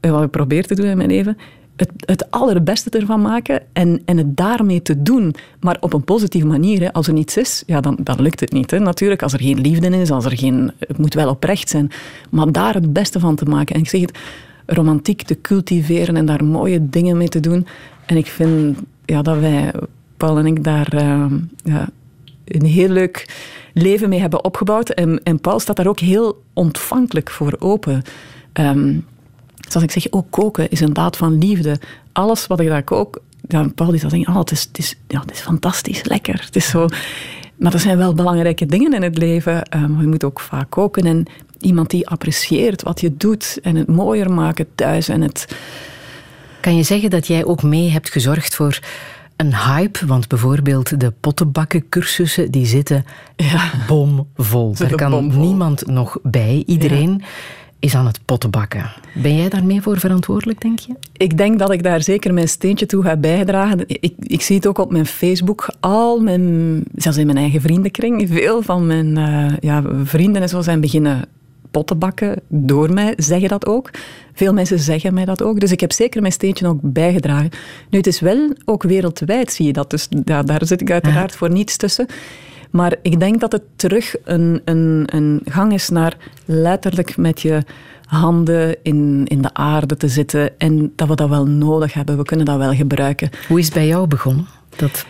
wat ik probeer te doen in mijn leven het, het allerbeste ervan maken en, en het daarmee te doen, maar op een positieve manier. Hè. Als er niets is, ja, dan, dan lukt het niet. Hè. Natuurlijk, als er geen liefde is, als er geen, het moet wel oprecht zijn, maar daar het beste van te maken. En ik zeg het, romantiek te cultiveren en daar mooie dingen mee te doen. En ik vind ja, dat wij, Paul en ik, daar uh, ja, een heel leuk leven mee hebben opgebouwd. En, en Paul staat daar ook heel ontvankelijk voor open. Um, Zoals ik zeg, ook koken is een daad van liefde. Alles wat ik daar kook, ja, Paul die zal zeggen, oh, het, is, het, is, ja, het is fantastisch, lekker. Het is zo... Maar er zijn wel belangrijke dingen in het leven. Um, je moet ook vaak koken. En iemand die apprecieert wat je doet en het mooier maken thuis. En het... Kan je zeggen dat jij ook mee hebt gezorgd voor een hype? Want bijvoorbeeld de pottenbakkencursussen, die zitten ja. bomvol. Daar kan niemand nog bij. Iedereen is aan het pottenbakken. Ben jij daarmee voor verantwoordelijk, denk je? Ik denk dat ik daar zeker mijn steentje toe ga bijdragen. Ik, ik zie het ook op mijn Facebook. Al mijn, zelfs in mijn eigen vriendenkring, veel van mijn uh, ja, vrienden en zo zijn beginnen pottenbakken door mij, zeggen dat ook. Veel mensen zeggen mij dat ook. Dus ik heb zeker mijn steentje ook bijgedragen. Nu, het is wel ook wereldwijd, zie je dat. Dus ja, daar zit ik uiteraard voor niets tussen. Maar ik denk dat het terug een, een, een gang is naar letterlijk met je handen in, in de aarde te zitten. En dat we dat wel nodig hebben. We kunnen dat wel gebruiken. Hoe is het bij jou begonnen? Dat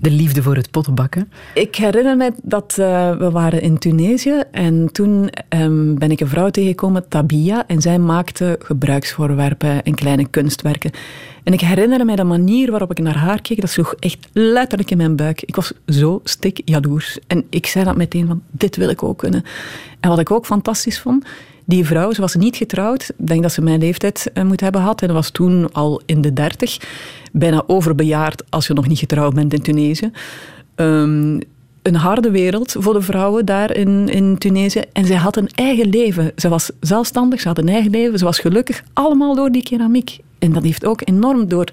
de liefde voor het pottenbakken? Ik herinner me dat uh, we waren in Tunesië en toen um, ben ik een vrouw tegengekomen, Tabia, en zij maakte gebruiksvoorwerpen en kleine kunstwerken. En ik herinner me de manier waarop ik naar haar keek, dat sloeg echt letterlijk in mijn buik. Ik was zo stik jaloers. En ik zei dat meteen van, dit wil ik ook kunnen. En wat ik ook fantastisch vond, die vrouw, ze was niet getrouwd. Ik denk dat ze mijn leeftijd uh, moet hebben gehad. En was toen al in de dertig. Bijna overbejaard als je nog niet getrouwd bent in Tunesië. Um, een harde wereld voor de vrouwen daar in, in Tunesië. En zij had een eigen leven. Ze was zelfstandig, ze had een eigen leven, ze was gelukkig. Allemaal door die keramiek. En dat heeft ook enorm door,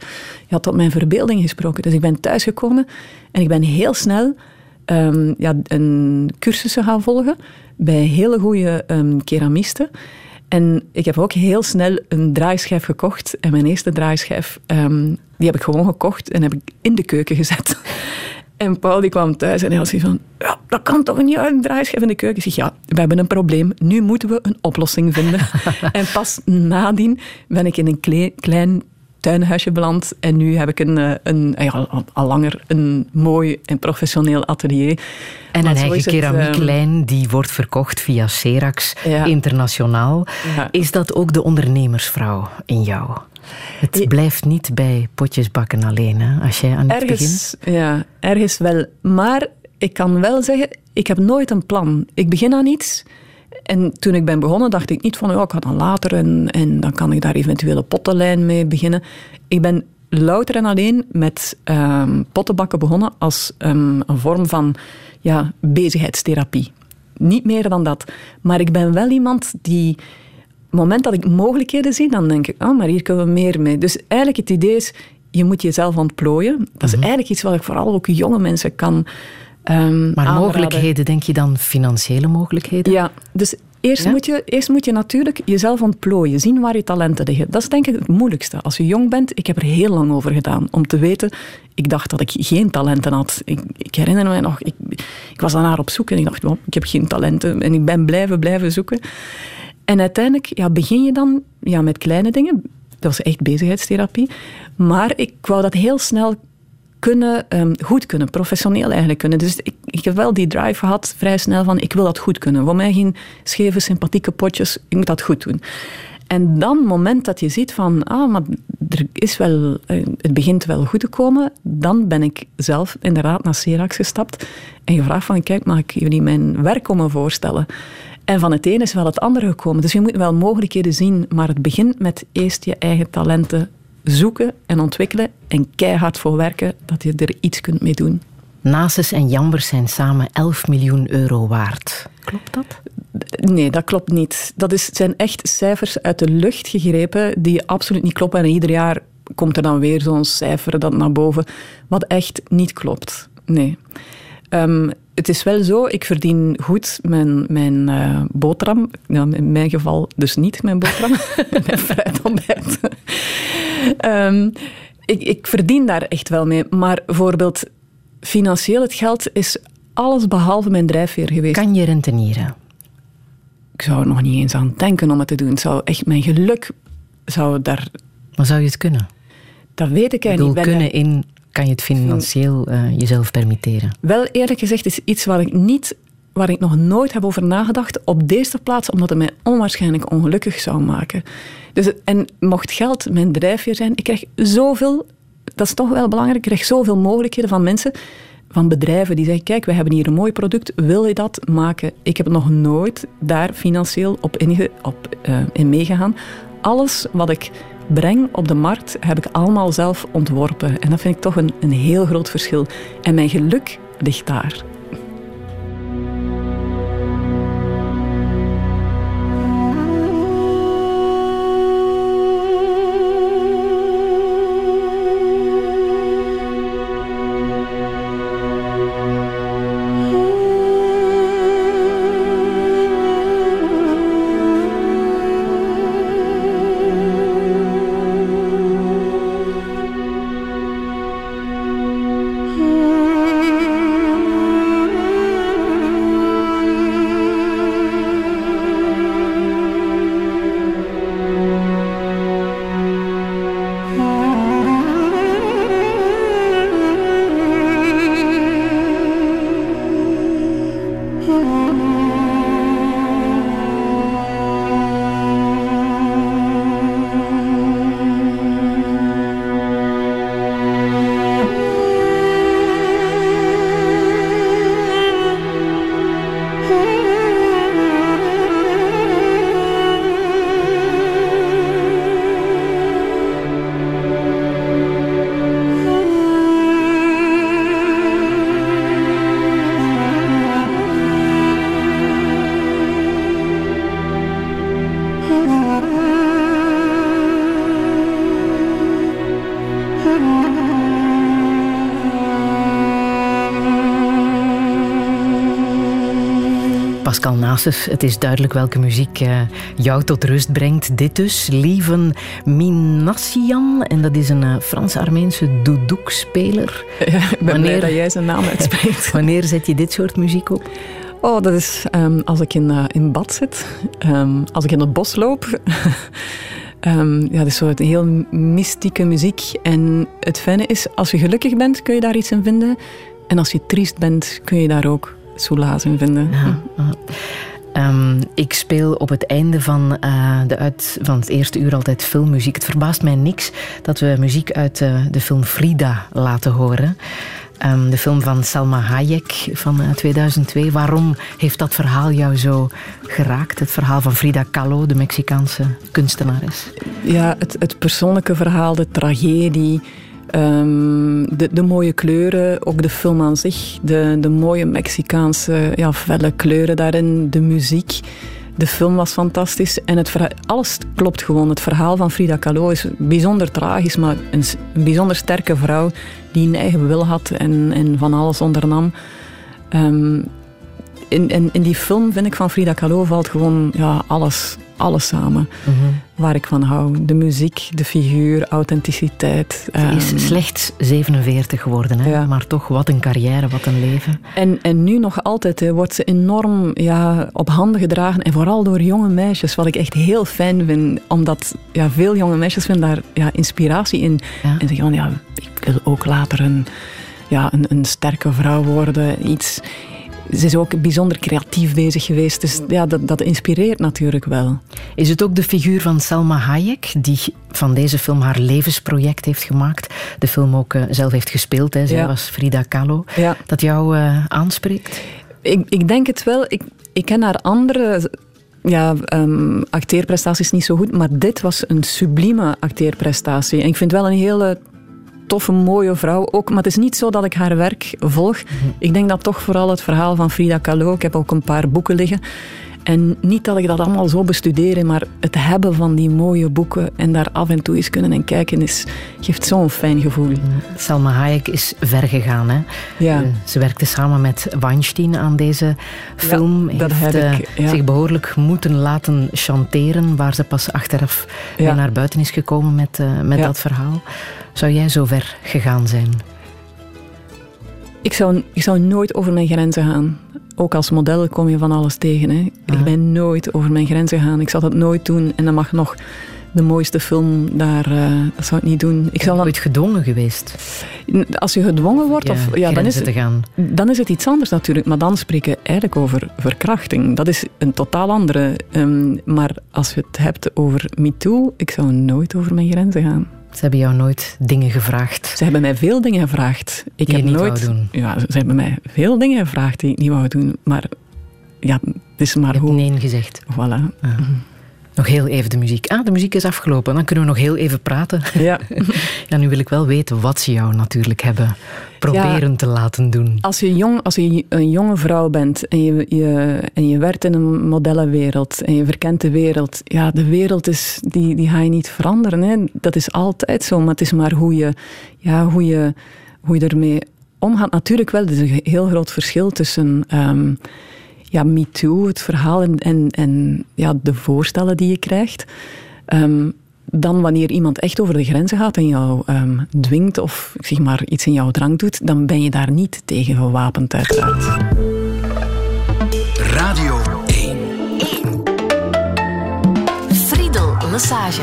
ja, tot mijn verbeelding gesproken. Dus ik ben thuisgekomen en ik ben heel snel um, ja, een cursussen gaan volgen bij hele goede um, keramisten. En ik heb ook heel snel een draaischijf gekocht. En mijn eerste draaischijf, um, die heb ik gewoon gekocht en heb ik in de keuken gezet. En Paul die kwam thuis en hij zoiets van, ja, dat kan toch niet uit een draaischijf in de keuken? Ik zeg, ja, we hebben een probleem. Nu moeten we een oplossing vinden. en pas nadien ben ik in een klein tuinhuisje beland. En nu heb ik een, eh, een, ja, al langer een mooi en professioneel atelier. En een eigen keramieklijn ehm, die wordt verkocht via Serax internationaal. Is dat ook de ondernemersvrouw in jou? Het blijft niet bij potjes bakken alleen, hè, als jij aan het ergens, begint. Ja, ergens wel. Maar ik kan wel zeggen, ik heb nooit een plan. Ik begin aan iets en toen ik ben begonnen, dacht ik niet van, ja, ik ga dan later en, en dan kan ik daar eventueel een pottenlijn mee beginnen. Ik ben louter en alleen met um, pottenbakken begonnen als um, een vorm van ja, bezigheidstherapie. Niet meer dan dat. Maar ik ben wel iemand die, het moment dat ik mogelijkheden zie, dan denk ik, oh, maar hier kunnen we meer mee. Dus eigenlijk het idee is, je moet jezelf ontplooien. Dat is mhm. eigenlijk iets wat ik vooral ook jonge mensen kan Um, maar mogelijkheden, denk je dan financiële mogelijkheden? Ja, dus Eerst, moet je, eerst moet je natuurlijk jezelf ontplooien, zien waar je talenten liggen. Dat is denk ik het moeilijkste. Als je jong bent, ik heb er heel lang over gedaan om te weten. Ik dacht dat ik geen talenten had. Ik, ik herinner me nog, ik, ik was daarnaar op zoek en ik dacht, ik heb geen talenten. En ik ben blijven, blijven zoeken. En uiteindelijk ja, begin je dan ja, met kleine dingen. Dat was echt bezigheidstherapie. Maar ik wou dat heel snel kunnen, um, goed kunnen, professioneel eigenlijk kunnen. Dus ik, ik heb wel die drive gehad vrij snel van ik wil dat goed kunnen. Voor mij geen scheve, sympathieke potjes, ik moet dat goed doen. En dan, het moment dat je ziet van, ah, maar er is wel, eh, het begint wel goed te komen, dan ben ik zelf inderdaad naar Serax gestapt en gevraagd van, kijk, mag ik jullie mijn werk komen voorstellen? En van het ene is wel het andere gekomen. Dus je moet wel mogelijkheden zien, maar het begint met eerst je eigen talenten zoeken en ontwikkelen en keihard voor werken dat je er iets kunt mee doen. Nasus en Jambers zijn samen 11 miljoen euro waard. Klopt dat? Nee, dat klopt niet. Dat is, zijn echt cijfers uit de lucht gegrepen die absoluut niet kloppen. En ieder jaar komt er dan weer zo'n cijfer dat naar boven, wat echt niet klopt. Nee. Um, het is wel zo, ik verdien goed mijn, mijn uh, boterham. Nou, in mijn geval dus niet mijn boterham, mijn fruitontbijt. um, ik, ik verdien daar echt wel mee. Maar bijvoorbeeld financieel, het geld is alles behalve mijn drijfveer geweest. Kan je rentenieren? Ik zou er nog niet eens aan denken om het te doen. Het zou echt mijn geluk zou daar... Maar zou je het kunnen? Dat weet ik eigenlijk niet. kunnen in kan je het financieel uh, jezelf permitteren? Wel, eerlijk gezegd, is iets waar ik niet waar ik nog nooit heb over nagedacht. Op deze plaats, omdat het mij onwaarschijnlijk ongelukkig zou maken. Dus, en mocht geld mijn drijfveer zijn, ik krijg zoveel, dat is toch wel belangrijk, ik krijg zoveel mogelijkheden van mensen, van bedrijven die zeggen, kijk, we hebben hier een mooi product, wil je dat maken? Ik heb nog nooit daar financieel op, inge, op uh, in meegegaan. Alles wat ik breng op de markt, heb ik allemaal zelf ontworpen. En dat vind ik toch een, een heel groot verschil. En mijn geluk ligt daar. Het is duidelijk welke muziek uh, jou tot rust brengt. Dit dus, Lieven Minassian. En dat is een uh, Frans-Armeense doudouk-speler. Ja, ik ben wanneer, dat jij zijn naam uitspreekt. wanneer zet je dit soort muziek op? Oh, dat is um, als ik in, uh, in bad zit. Um, als ik in het bos loop. Um, ja, dat is een heel mystieke muziek. En het fijne is, als je gelukkig bent, kun je daar iets in vinden. En als je triest bent, kun je daar ook soelaas in vinden. Ja, Um, ik speel op het einde van, uh, de uit, van het eerste uur altijd filmmuziek. Het verbaast mij niks dat we muziek uit uh, de film Frida laten horen. Um, de film van Salma Hayek van uh, 2002. Waarom heeft dat verhaal jou zo geraakt? Het verhaal van Frida Kahlo, de Mexicaanse kunstenares. Ja, het, het persoonlijke verhaal, de tragedie Um, de, de, mooie kleuren, ook de film aan zich, de, de mooie Mexicaanse ja, felle kleuren daarin, de muziek. De film was fantastisch en het alles klopt gewoon. Het verhaal van Frida Kahlo is bijzonder tragisch, maar een, een bijzonder sterke vrouw die een eigen wil had en, en van alles ondernam. Um, in, in, in die film, vind ik, van Frida Kahlo valt gewoon ja, alles, alles samen. Mhm. Waar ik van hou. De muziek, de figuur, authenticiteit. Ze is ehm, slechts 47 geworden, hè? maar toch wat een carrière, wat een leven. En, en nu nog altijd hè, wordt ze enorm ja, op handen gedragen. En vooral door jonge meisjes, wat ik echt heel fijn vind. Omdat ja, veel jonge meisjes vinden daar ja, inspiratie in. En zeggen van, ja, ik wil ook later een, ja, een, een sterke vrouw worden. Iets ze is ook bijzonder creatief bezig geweest. Dus ja, dat, dat inspireert natuurlijk wel. Is het ook de figuur van Selma Hayek, die van deze film haar levensproject heeft gemaakt, de film ook uh, zelf heeft gespeeld, hè? zij was Frida Kahlo, dat jou uh, aanspreekt? Ik, ik denk het wel. Ik, ik ken haar andere ja, um, acteerprestaties niet zo goed, maar dit was een sublieme acteerprestatie. En ik vind wel een hele toffe, mooie vrouw ook. Maar het is niet zo dat ik haar werk volg. Mhm. Ik denk dat toch vooral het verhaal van Frida Kahlo. Ik heb ook een paar boeken liggen. En niet dat ik dat allemaal zo bestudeer, maar het hebben van die mooie boeken en daar af en toe eens kunnen en kijken, is, geeft zo'n fijn gevoel. Salma Hayek is ver gegaan. Hè? Ja. Eh, ze werkte samen met Weinstein aan deze film. Ja, heeft ik, uh, zich behoorlijk moeten laten chanteren, waar ze pas achteraf naar buiten is gekomen met, uh, met dat verhaal. Zou jij zo ver gegaan zijn? Ik zou, ik zou nooit over mijn grenzen gaan. Ook als model kom je van alles tegen. Hè. Ik ben nooit over mijn grenzen gegaan. Ik zal dat nooit doen. En dan mag nog de mooiste film daar. Uh, dat zou ik niet doen. Ik zou dan... ooit gedwongen geweest? Als je gedwongen wordt, of, ja, dan, is het, gaan. dan is het iets anders natuurlijk. Maar dan spreken we eigenlijk over verkrachting. Dat is een totaal andere. Um, maar als je het hebt over MeToo, ik zou nooit over mijn grenzen gaan. Ze hebben jou nooit dingen gevraagd. Ze hebben mij veel dingen gevraagd. Ik die heb niet nooit. Wou doen. Ja, ze hebben mij veel dingen gevraagd die ik niet wou doen. Maar ja, het is maar hoe. Nee gezegd. Voilà. Ah. Mhm. Nog heel even de muziek. Ah, de muziek is afgelopen. Dan kunnen we nog heel even praten. Ja. ja nu wil ik wel weten wat ze jou natuurlijk hebben proberen te laten doen. Als je, jong, als je een jonge vrouw bent en je, je, en je werkt in een modellenwereld en je verkent de wereld, ja, de wereld is, die, die ga je niet veranderen. Hè. Dat is altijd zo, maar het is maar hoe je, ja, hoe je, hoe je ermee omgaat. Natuurlijk wel, er is een heel groot verschil tussen... Um, ja, MeToo, het verhaal en, en, en ja, de voorstellen die je krijgt. Um, dan wanneer iemand echt over de grenzen gaat en jou um, dwingt of zeg maar, iets in jouw drang doet, dan ben je daar niet tegen gewapend uiteraard. Radio 1. 1. Friedel Massage.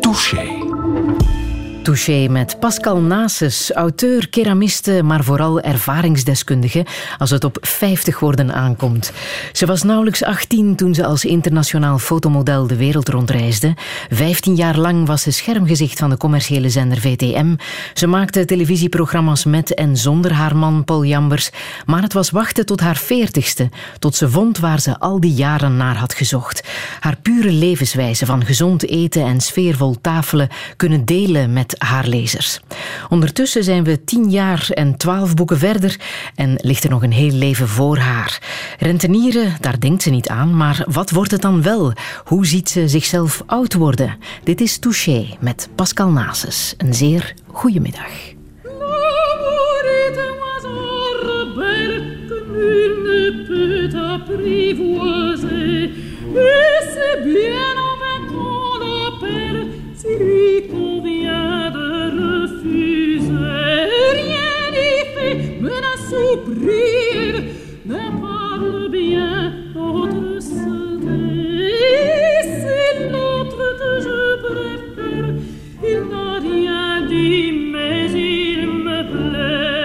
Touché. Touché met Pascal Nases, auteur, keramiste, maar vooral ervaringsdeskundige als het op 50 worden aankomt. Ze was nauwelijks 18 toen ze als internationaal fotomodel de wereld rondreisde. 15 jaar lang was ze schermgezicht van de commerciële zender VTM. Ze maakte televisieprogramma's met en zonder haar man Paul Jambers, maar het was wachten tot haar 40ste, tot ze vond waar ze al die jaren naar had gezocht. Haar pure levenswijze van gezond eten en sfeervol tafelen kunnen delen met haar lezers. Ondertussen zijn we tien jaar en twaalf boeken verder en ligt er nog een heel leven voor haar. Rentenieren, daar denkt ze niet aan, maar wat wordt het dan wel? Hoe ziet ze zichzelf oud worden? Dit is Touché met Pascal Nases. Een zeer goede middag. Il n'a rien dit, mais il me plaît.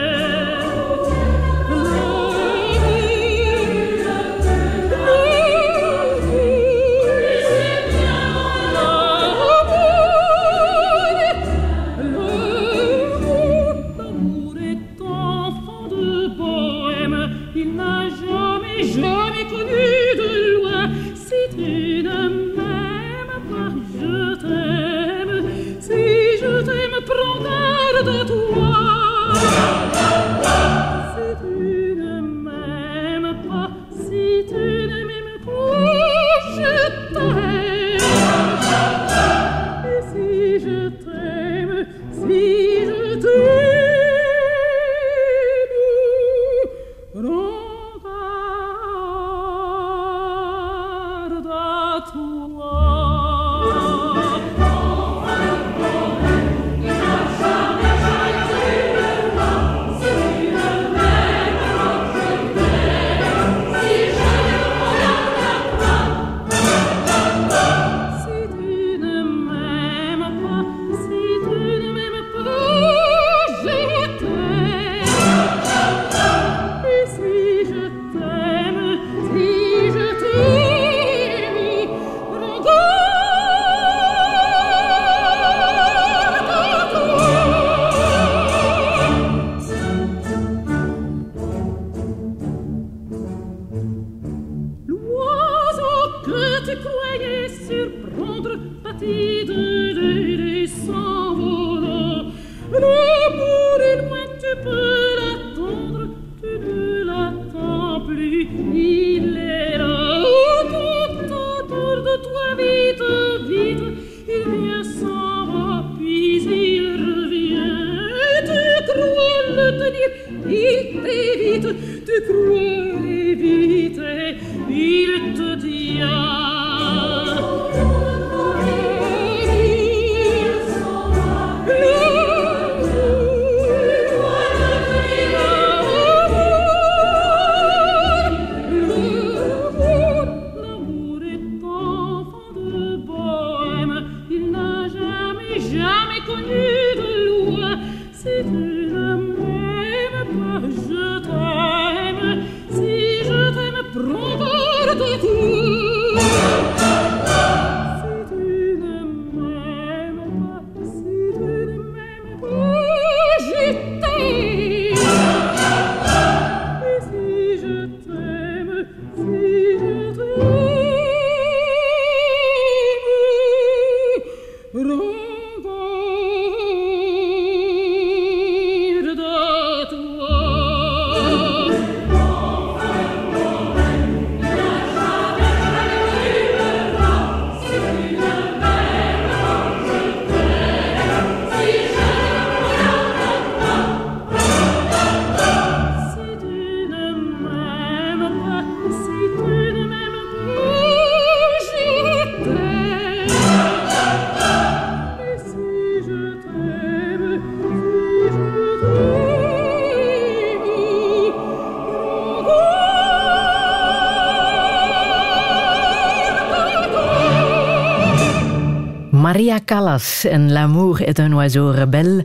Maria Callas en L'amour est un oiseau rebelle.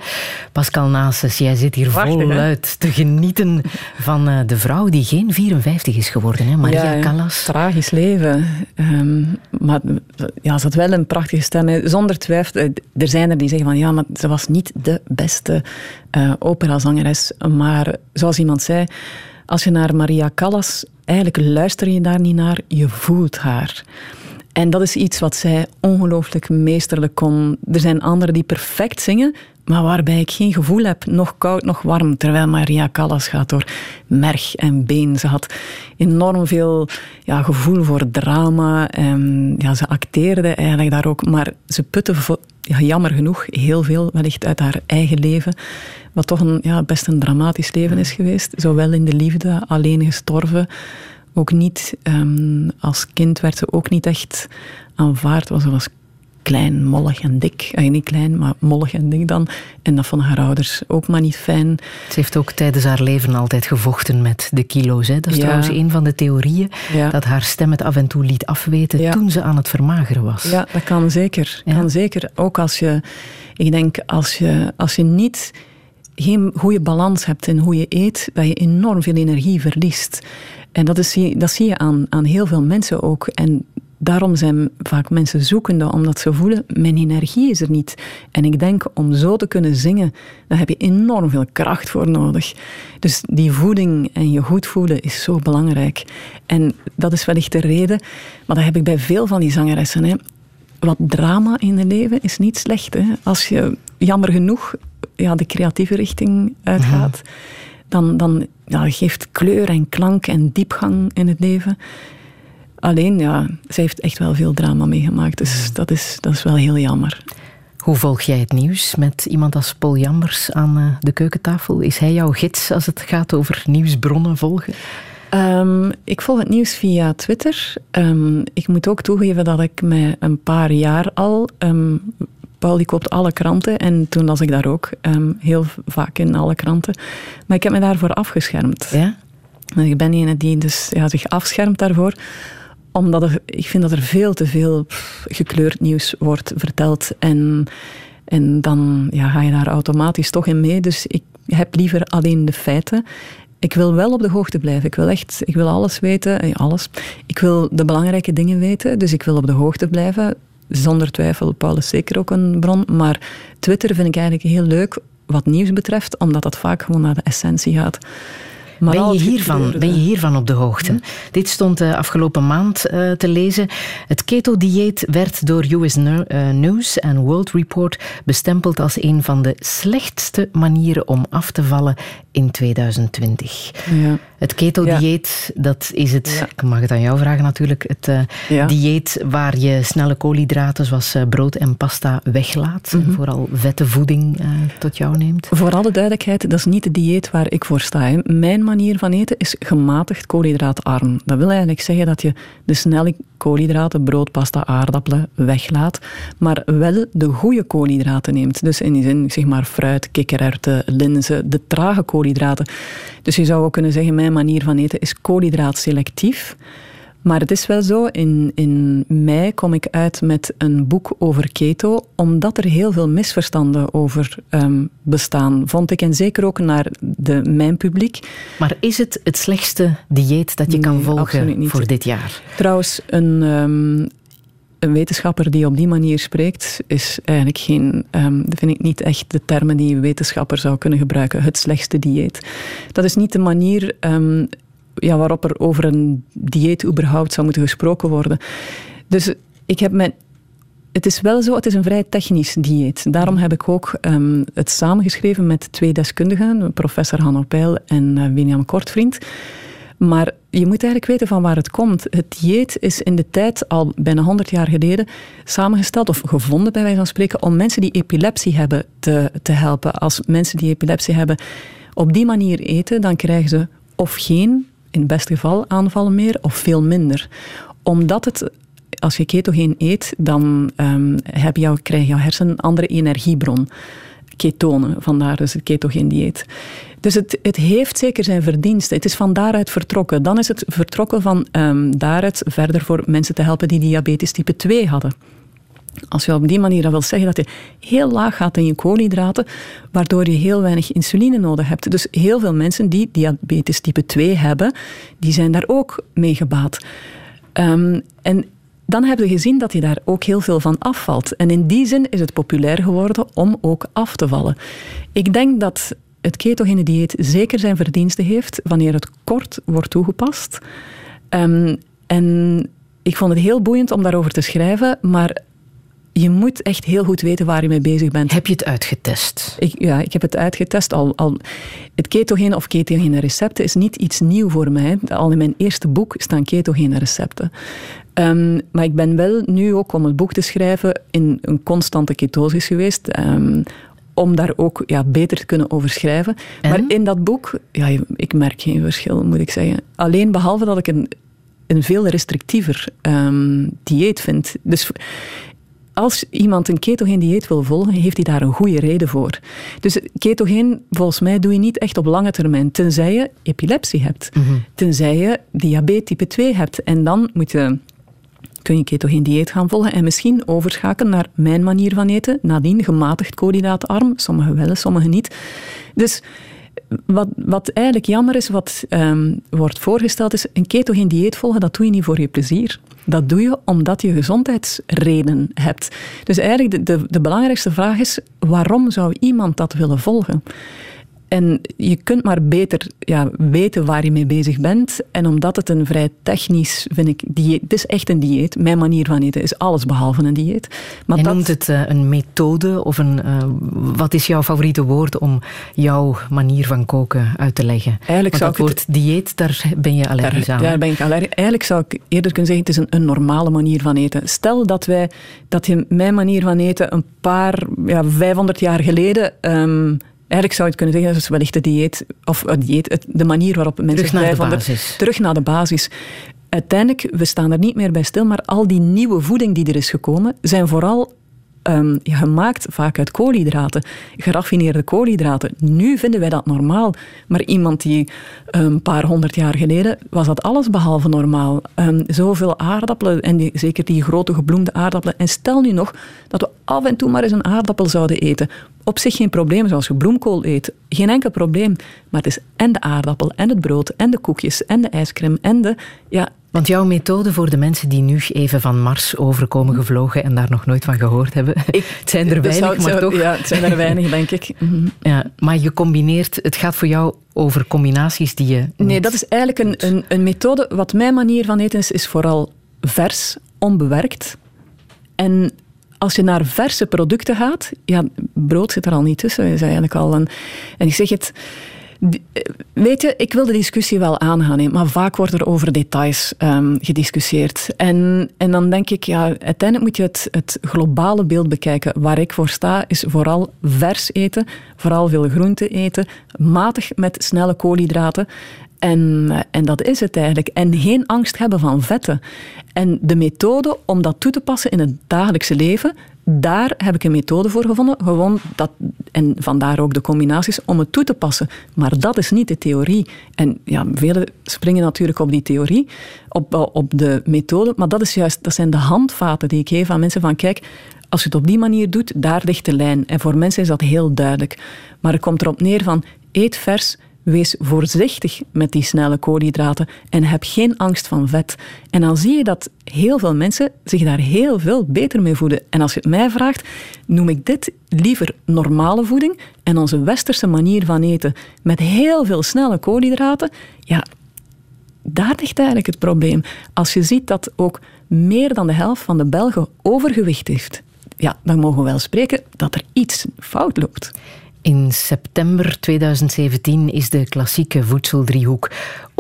Pascal Nases, jij zit hier voluit te genieten van uh, de vrouw die geen 54 is geworden, hè? Maria ja, Callas. Tragisch leven. Um, maar ja, ze had wel een prachtige stem. Zonder twijfel. Eh, er zijn er die zeggen van ja, maar ze was niet de beste uh, operazangeres. Maar zoals iemand zei, als je naar Maria Callas, eigenlijk luister je daar niet naar, je voelt haar. En dat is iets wat zij ongelooflijk meesterlijk kon. Er zijn anderen die perfect zingen, maar waarbij ik geen gevoel heb, nog koud, nog warm. Terwijl Maria Callas gaat door merg en been. Ze had enorm veel ja, gevoel voor drama. En, ja, ze acteerde eigenlijk daar ook, maar ze putte ja, jammer genoeg heel veel wellicht uit haar eigen leven. Wat toch een, ja, best een dramatisch leven is geweest. Zowel in de liefde, alleen gestorven ook niet, um, als kind werd ze ook niet echt aanvaard. Ze was klein, mollig en dik. Eigenlijk niet klein, maar mollig en dik dan. En dat van haar ouders ook maar niet fijn. Ze heeft ook tijdens haar leven altijd gevochten met de kilo's. Hè? Dat is trouwens een van de theorieën, dat haar stem het af en toe liet afweten toen ze aan het vermageren was. Ja, dat kan zeker. Kan zeker. Ook als je, ik denk, als je, als je niet geen goede balans hebt in hoe je eet, dat je enorm veel energie verliest. En dat, is, dat zie je aan, aan heel veel mensen ook. En daarom zijn vaak mensen zoekende, omdat ze voelen, mijn energie is er niet. En ik denk, om zo te kunnen zingen, daar heb je enorm veel kracht voor nodig. Dus die voeding en je goed voelen is zo belangrijk. En dat is wellicht de reden, maar dat heb ik bij veel van die zangeressen. Hè. Wat drama in het leven is niet slecht. Hè. Als je, jammer genoeg, ja, de creatieve richting uitgaat... Mhm dan, dan ja, geeft kleur en klank en diepgang in het leven. Alleen, ja, zij heeft echt wel veel drama meegemaakt. Dus dat is, dat is wel heel jammer. Hoe volg jij het nieuws met iemand als Paul Jambers aan eh, de keukentafel? Is hij jouw gids als het gaat over nieuwsbronnen volgen? Um, ik volg het nieuws via Twitter. Um, ik moet ook toegeven dat ik me een paar jaar al um, Paul die koopt alle kranten en toen las ik daar ook um, heel vaak in alle kranten. Maar ik heb me daarvoor afgeschermd. Ja? Ik ben een die dus, ja, zich afschermt daarvoor omdat er, ik vind dat er veel te veel gekleurd nieuws wordt verteld. En, en dan ja, ga je daar automatisch toch in mee. Dus ik heb liever alleen de feiten. Ik wil wel op de hoogte blijven. Ik wil echt, ik wil alles weten. Eh, alles. Ik wil de belangrijke dingen weten. Dus ik wil op de hoogte blijven zonder twijfel, Paul is zeker ook een bron. Maar Twitter vind ik eigenlijk heel leuk wat nieuws betreft, omdat dat vaak gewoon naar de essentie gaat ben, je hiervan, ben je hiervan op de hoogte? Dit stond uh, afgelopen maand uh, te lezen. Het keto-dieet werd door US eh, News en World Report bestempeld als een van de slechtste manieren om af te vallen in 2020. Ja. Het keto-dieet, dat is het, ik mag het aan jou vragen natuurlijk, het dieet waar je snelle koolhydraten zoals brood en pasta weglaat. Mm Vooral vette voeding tot jou neemt. Voor alle duidelijkheid, dat is niet het dieet waar ik voor sta. Mijn manier van eten is gematigd koolhydraatarm. Dat wil eigenlijk zeggen dat je de snelle koolhydraten, brood, pasta, aardappelen, weglaat, maar wel de goede koolhydraten neemt. Dus in die zin, zeg maar, fruit, kikkererwten, linzen, de trage koolhydraten. Dus je zou ook kunnen zeggen, mijn manier van eten is koolhydraatselectief. Maar het is wel zo, in, in mei kom ik uit met een boek over keto, omdat er heel veel misverstanden over um, bestaan, vond ik. En zeker ook naar de, mijn publiek. Maar is het het slechtste dieet dat je kan volgen voor dit jaar? Trouwens, een, um, een wetenschapper die op die manier spreekt, is eigenlijk geen, um, vind ik niet echt de termen die een wetenschapper zou kunnen gebruiken. Het slechtste dieet. Dat is niet de manier um, ja, waarop er over een dieet überhaupt zou moeten gesproken worden. Dus ik heb mijn het is wel zo, het is een vrij technisch dieet. Daarom heb ik ook um, het samengeschreven met twee deskundigen, professor Hanno Peil en uh, William Kortvriend. Maar je moet eigenlijk weten van waar het komt. Het dieet is in de tijd, al bijna 100 jaar geleden, samengesteld of gevonden, bij wijze van spreken, om mensen die epilepsie hebben te, te helpen. Als mensen die epilepsie hebben op die manier eten, dan krijgen ze of geen in het beste geval aanvallen meer of veel minder. Omdat het, als je ketogeen eet, dan um, heb jou, krijg jouw hersenen een andere energiebron. Ketonen, vandaar dus het ketogeen dieet. Dus het, het heeft zeker zijn verdiensten. Het is van daaruit vertrokken. Dan is het vertrokken van um, daaruit verder voor mensen te helpen die diabetes type 2 hadden. Als je op die manier dat wil zeggen dat je heel laag gaat in je koolhydraten, waardoor je heel weinig insuline nodig hebt. Dus heel veel mensen die diabetes type 2 hebben, die zijn daar ook mee gebaat. Um, en dan hebben we gezien dat je daar ook heel veel van afvalt. En in die zin is het populair geworden om ook af te vallen. Ik denk dat het ketogene dieet zeker zijn verdiensten heeft wanneer het kort wordt toegepast. Um, en ik vond het heel boeiend om daarover te schrijven, maar je moet echt heel goed weten waar je mee bezig bent. Heb je het uitgetest? Ik, ja, ik heb het uitgetest. Al, al, het ketogene of ketogene recepten is niet iets nieuw voor mij. Al in mijn eerste boek staan ketogene recepten. Um, maar ik ben wel nu ook om het boek te schrijven in een constante ketosis geweest. Um, om daar ook ja, beter te kunnen over schrijven. Maar in dat boek, ja, ik merk geen verschil, moet ik zeggen. Alleen behalve dat ik een, een veel restrictiever um, dieet vind. Dus als iemand een ketogeen dieet wil volgen, heeft hij daar een goede reden voor. Dus ketogeen, volgens mij, doe je niet echt op lange termijn. Tenzij je epilepsie hebt. Mhm. Tenzij je diabetes type 2 hebt. En dan moet je, kun je ketogeen dieet gaan volgen en misschien overschakelen naar mijn manier van eten. Nadien gematigd koolhydraatarm. Sommigen wel, sommigen niet. Dus wat, wat eigenlijk jammer is, wat um, wordt voorgesteld, is een ketogeen dieet volgen, dat doe je niet voor je plezier. Dat doe je omdat je gezondheidsredenen hebt. Dus eigenlijk de, de, de belangrijkste vraag is, waarom zou iemand dat willen volgen? En je kunt maar beter ja, weten waar je mee bezig bent. En omdat het een vrij technisch, vind ik, dieet... Het is echt een dieet. Mijn manier van eten is alles behalve een dieet. Maar dat... noemt het uh, een methode of een... Uh, wat is jouw favoriete woord om jouw manier van koken uit te leggen? Eigenlijk zou dat woord het... dieet, daar ben je allergisch aan. Daar ben ik allergisch Eigenlijk zou ik eerder kunnen zeggen, het is een, een normale manier van eten. Stel dat, wij, dat je mijn manier van eten een paar, ja, 500 jaar geleden... Um, Eigenlijk zou je kunnen zeggen, dat is wellicht de dieet, of het dieet, de manier waarop mensen terug naar 500, de basis. terug naar de basis. Uiteindelijk, we staan er niet meer bij stil, maar al die nieuwe voeding die er is gekomen, zijn vooral ja, gemaakt vaak uit koolhydraten, geraffineerde koolhydraten. Nu vinden wij dat normaal, maar iemand die ehm, een paar honderd jaar geleden was dat alles behalve normaal. Um, zoveel aardappelen, en die, zeker die grote gebloemde aardappelen. En stel nu nog dat we af en toe maar eens een aardappel zouden eten. Op zich geen probleem, zoals je bloemkool eet. Geen enkel probleem. Maar het is en de aardappel, en het brood, en de koekjes, en de ijscream, en de... Ja, want jouw methode voor de mensen die nu even van Mars overkomen gevlogen en daar nog nooit van gehoord hebben, ik, het zijn er weinig, maar toch? Ja, het zijn er weinig, denk ik. Mhm. Ja, maar je combineert, het gaat voor jou over combinaties die je. Nee, dat is eigenlijk een, een, een methode. Wat mijn manier van eten is, is vooral vers, onbewerkt. En als je naar verse producten gaat, ja, brood zit er al niet tussen. Is eigenlijk al een, en ik zeg het weet je, ik wil de discussie wel aangaan, maar vaak wordt er over details um, gediscussieerd. En, en dan denk ik, ja, uiteindelijk moet je het, het globale beeld bekijken. Waar ik voor sta, is vooral vers eten, vooral veel groente eten, matig met snelle koolhydraten. En, eh, en dat is het eigenlijk. En geen angst hebben van vetten. En de methode om dat toe te passen in het dagelijkse leven, daar heb ik een methode voor gevonden. Gewoon dat, en vandaar ook de combinaties om het toe te passen. Maar dat is niet de theorie. En ja, velen springen natuurlijk op die theorie, op, op de methode. Maar dat, is juist, dat zijn de handvaten die ik geef aan mensen van kijk, als je het op die manier doet, daar ligt de lijn. En voor mensen is dat heel duidelijk. Maar het komt erop neer van eet vers, Wees voorzichtig met die snelle koolhydraten en heb geen angst van vet. En dan zie je dat heel veel mensen zich daar heel veel beter mee voeden. En als je het mij vraagt, noem ik dit liever normale voeding en onze westerse manier van eten met heel veel snelle koolhydraten. Ja, daar ligt eigenlijk het probleem. Als je ziet dat ook meer dan de helft van de Belgen overgewicht heeft, ja, dan mogen we wel spreken dat er iets fout loopt. In september 2017 is de klassieke voedseldriehoek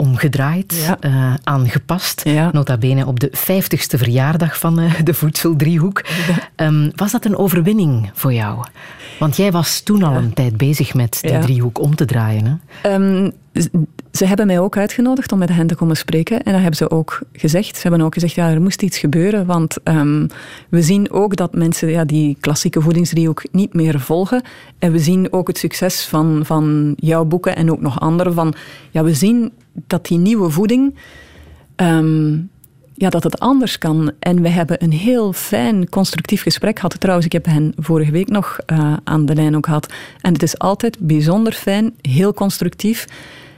omgedraaid, eh, aangepast. Nota bene op de 50ste verjaardag van uh, de voedseldriehoek. Um, was dat een overwinning voor jou? Want jij was toen al een tijd bezig met die driehoek om te draaien. Hè? Um, ze hebben mij ook uitgenodigd om met hen te komen spreken. En dat hebben ze ook gezegd. Ze hebben ook gezegd, ja, er moest iets gebeuren. Want um, we zien ook dat mensen ja, die klassieke voedingsdriehoek niet meer volgen. En we zien ook het succes van, van jouw boeken en ook nog andere. Van, ja, we zien dat die nieuwe voeding... Um, ja, dat het anders kan. En we hebben een heel fijn, constructief gesprek gehad. Trouwens, ik heb hen vorige week nog uh, aan de lijn ook gehad. En het is altijd bijzonder fijn, heel constructief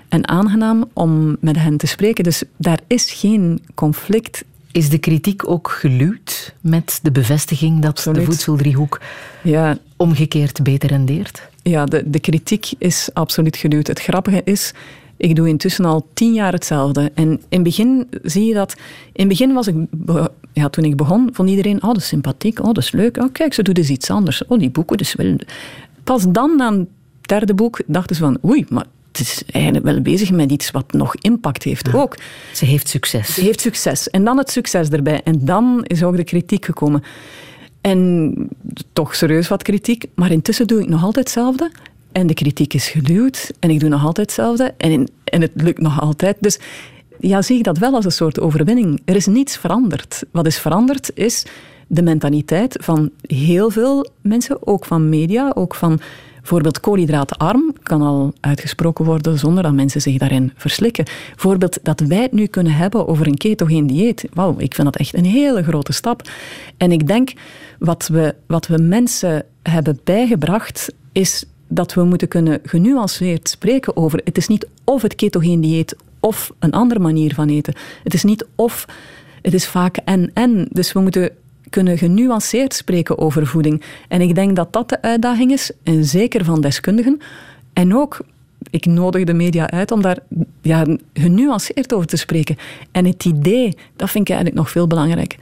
en aangenaam om met hen te spreken. Dus daar is geen conflict. Is de kritiek ook geluwd met de bevestiging dat de voedseldriehoek ja. omgekeerd beter rendeert? Ja, de, de kritiek is absoluut geluwd. Het grappige is, ik doe intussen al tien jaar hetzelfde. En in het begin zie je dat... In het begin was ik... Ja, toen ik begon, vond iedereen... Oh, dat is sympathiek. Oh, dat is leuk. Oh, kijk, ze doet dus iets anders. Oh, die boeken, dus wel... Pas dan, na het derde boek, dachten ze van... Oei, maar het is eigenlijk wel bezig met iets wat nog impact heeft ook. Ze heeft succes. Ze heeft succes. En dan het succes erbij. En dan is ook de kritiek gekomen. En toch serieus wat kritiek. Maar intussen doe ik nog altijd hetzelfde. En de kritiek is geduwd. En ik doe nog altijd hetzelfde. En, en het lukt nog altijd. Dus ja, zie ik dat wel als een soort overwinning. Er is niets veranderd. Wat is veranderd is de mentaliteit van heel veel mensen, ook van media, ook van Bijvoorbeeld koolhydraatarm kan al uitgesproken worden zonder dat mensen zich daarin verslikken. Bijvoorbeeld dat wij het nu kunnen hebben over een ketogeen dieet. Wauw, ik vind dat echt een hele grote stap. En ik denk wat we, wat we mensen hebben bijgebracht is dat we moeten kunnen genuanceerd spreken over. Het is niet of het ketogeen dieet of een andere manier van eten. Het is niet of. Het is vaak en en. Dus we moeten kunnen genuanceerd spreken over voeding. En ik denk dat dat de uitdaging is, en zeker van deskundigen. En ook, ik nodig de media uit om daar ja, genuanceerd over te spreken. En het idee, dat vind ik eigenlijk nog veel belangrijk.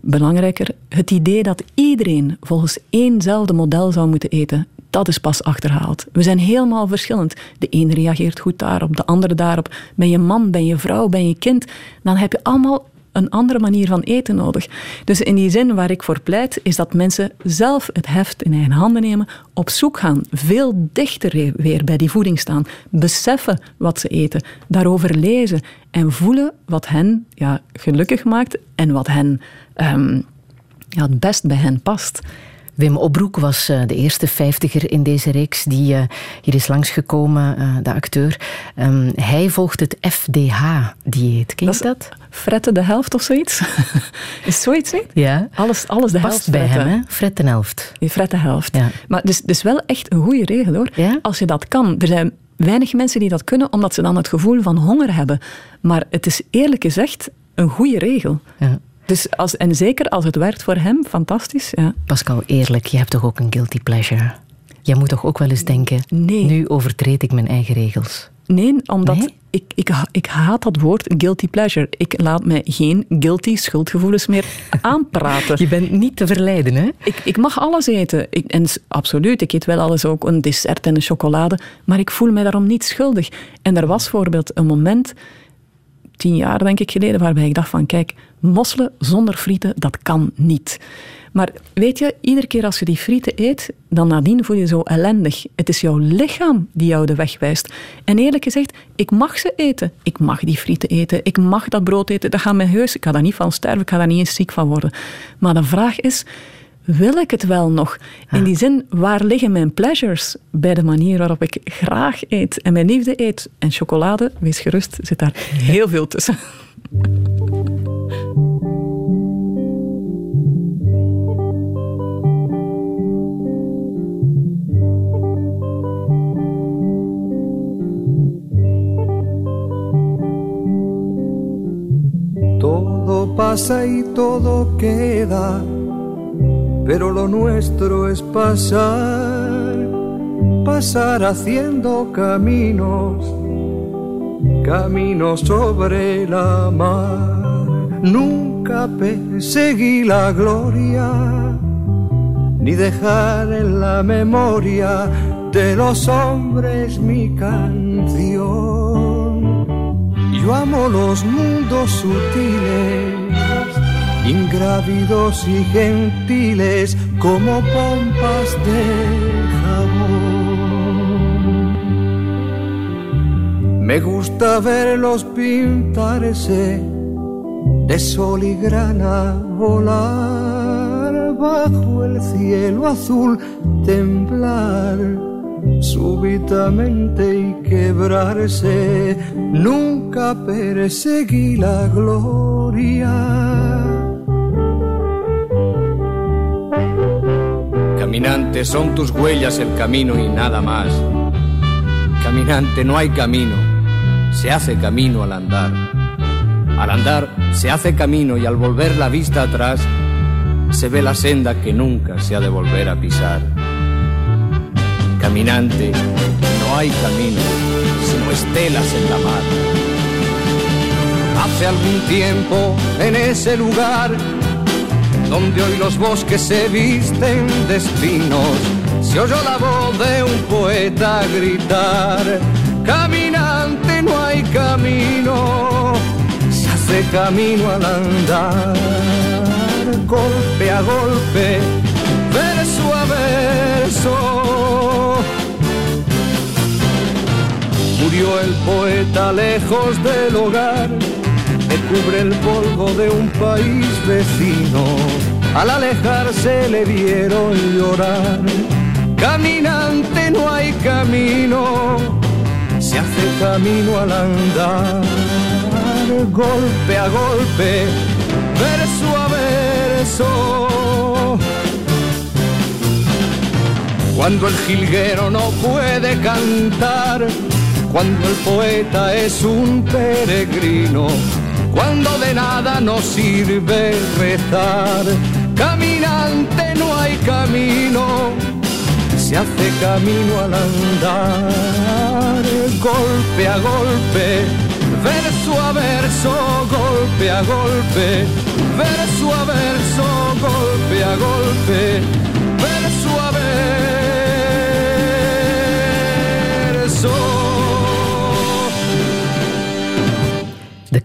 Belangrijker, het idee dat iedereen volgens éénzelfde model zou moeten eten, dat is pas achterhaald. We zijn helemaal verschillend. De een reageert goed daarop, de andere daarop. Ben je man, ben je vrouw, ben je kind, dan heb je allemaal een andere manier van eten nodig. Dus in die zin waar ik voor pleit, is dat mensen zelf het heft in eigen handen nemen, op zoek gaan, veel dichter weer bij die voeding staan, beseffen wat ze eten, daarover lezen en voelen wat hen ja, gelukkig maakt en wat hen um, ja, het best bij hen past. Wim Obroek was eh, de eerste vijftiger in deze reeks die uh, hier is langsgekomen, uh, de acteur. Um, hij volgt het FDH-dieet. Ken je dat? dat? Fretten de helft of zoiets? is zoiets niet? Ja. Alles, alles de Past helft bij fretten. hem, hè? Fret de helft. Je fret de helft. Ja. Maar dus, dus wel echt een goede regel, hoor. Ja? Als je dat kan. Er zijn weinig mensen die dat kunnen, omdat ze dan het gevoel van honger hebben. Maar het is eerlijk gezegd een goede regel. Ja. Dus als, en zeker als het werkt voor hem, fantastisch. Ja. Pascal, eerlijk, je hebt toch ook een guilty pleasure? Jij moet toch ook wel eens denken, nee. nu overtreed ik mijn eigen regels. Nee, omdat Ik, ik, ik haat dat woord guilty pleasure. Ik laat mij geen guilty schuldgevoelens meer aanpraten. Je bent niet te verleiden, hè? Ik, ik mag alles eten. Ik, en absoluut, ik eet wel alles, ook een dessert en een chocolade. Maar ik voel mij daarom niet schuldig. En er was bijvoorbeeld een moment, tien jaar denk ik geleden, waarbij ik dacht van, kijk, mosselen zonder frieten, dat kan niet. Maar weet je, iedere keer als je die frieten eet, dan nadien voel je zo ellendig. Het is jouw lichaam die jou de weg wijst. En eerlijk gezegd, ik mag ze eten. Ik mag die frieten eten. Ik mag dat brood eten. Dat gaat mijn heus. Ik ga daar niet van sterven. Ik ga daar niet eens ziek van worden. Maar de vraag is, wil ik het wel nog? In die zin, waar liggen mijn pleasures bij de manier waarop ik graag eet en mijn liefde eet? En chocolade, wees gerust, zit daar heel veel tussen. Todo pasa y todo queda, pero lo nuestro es pasar, pasar haciendo caminos, caminos sobre la mar. Nunca perseguí la gloria, ni dejar en la memoria de los hombres mi canción yo amo los mundos sutiles, ingrávidos y gentiles como pompas de jabón. Me gusta verlos pintarse de sol y grana volar bajo el cielo azul, temblar súbitamente y quebrarse. Nunca perseguí la gloria. Caminante, son tus huellas el camino y nada más. Caminante, no hay camino, se hace camino al andar. Al andar se hace camino y al volver la vista atrás se ve la senda que nunca se ha de volver a pisar. Caminante, no hay camino, sino estelas en la mar. Hace algún tiempo, en ese lugar, donde hoy los bosques se visten de espinos, se oyó la voz de un poeta gritar, caminante no hay camino, se hace camino al andar, golpe a golpe, verso a verso Murió el poeta lejos del hogar, me cubre el polvo de un país vecino. Al alejarse le vieron llorar. Caminante no hay camino, se hace camino al andar. Golpe a golpe, verso a verso. Cuando el jilguero no puede cantar, cuando el poeta es un peregrino, cuando de nada nos sirve rezar. Caminante no hay camino, se hace camino al andar, golpe a golpe, verso a verso, golpe a golpe, verso a verso, golpe a golpe, verso a verso.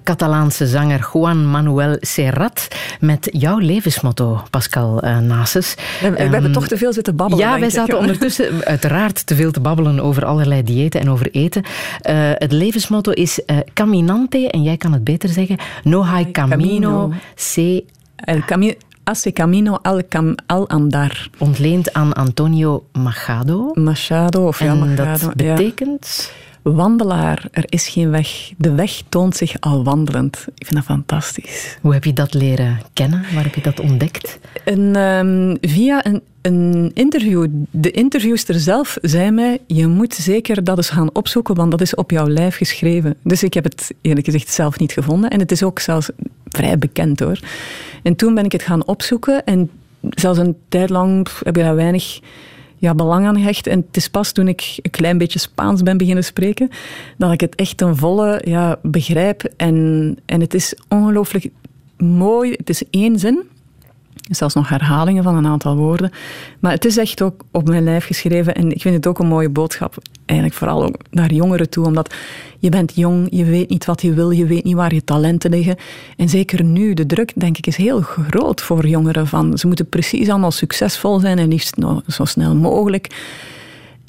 Catalaanse zanger Juan Manuel Serrat met jouw levensmotto, Pascal uh, Nases. We, we hebben ehm, toch te veel zitten babbelen. Ja, wij zaten ondertussen uiteraard te veel te babbelen over allerlei diëten en over eten. Uh, het levensmotto is uh, caminante, en jij kan het beter zeggen, no hay camino, se... El camino Hace camino al, cam, al andar. Ontleend aan Antonio Machado. Machado, of ja, Machado. dat betekent... Ja. Wandelaar, er is geen weg. De weg toont zich al wandelend. Ik vind dat fantastisch. Hoe heb je dat leren kennen? Waar heb je dat ontdekt? Een, um, via een, een interview. De interviewster zelf zei mij, je moet zeker dat eens gaan opzoeken, want dat is op jouw lijf geschreven. Dus ik heb het eerlijk gezegd zelf niet gevonden. En het is ook zelfs vrij bekend hoor. En toen ben ik het gaan opzoeken en zelfs een tijd lang heb je daar weinig ja, belang aan hecht. En het is pas toen ik een klein beetje Spaans ben beginnen spreken, dat ik het echt ten volle ja, begrijp. En, en het is ongelooflijk mooi. Het is één zin, zelfs nog herhalingen van een aantal woorden. Maar het is echt ook op mijn lijf geschreven en ik vind het ook een mooie boodschap. Eigenlijk vooral ook naar jongeren toe, omdat je bent jong, je weet niet wat je wil, je weet niet waar je talenten liggen. En zeker nu, de druk, denk ik, is heel groot voor jongeren. Van, ze moeten precies allemaal succesvol zijn en liefst zo snel mogelijk.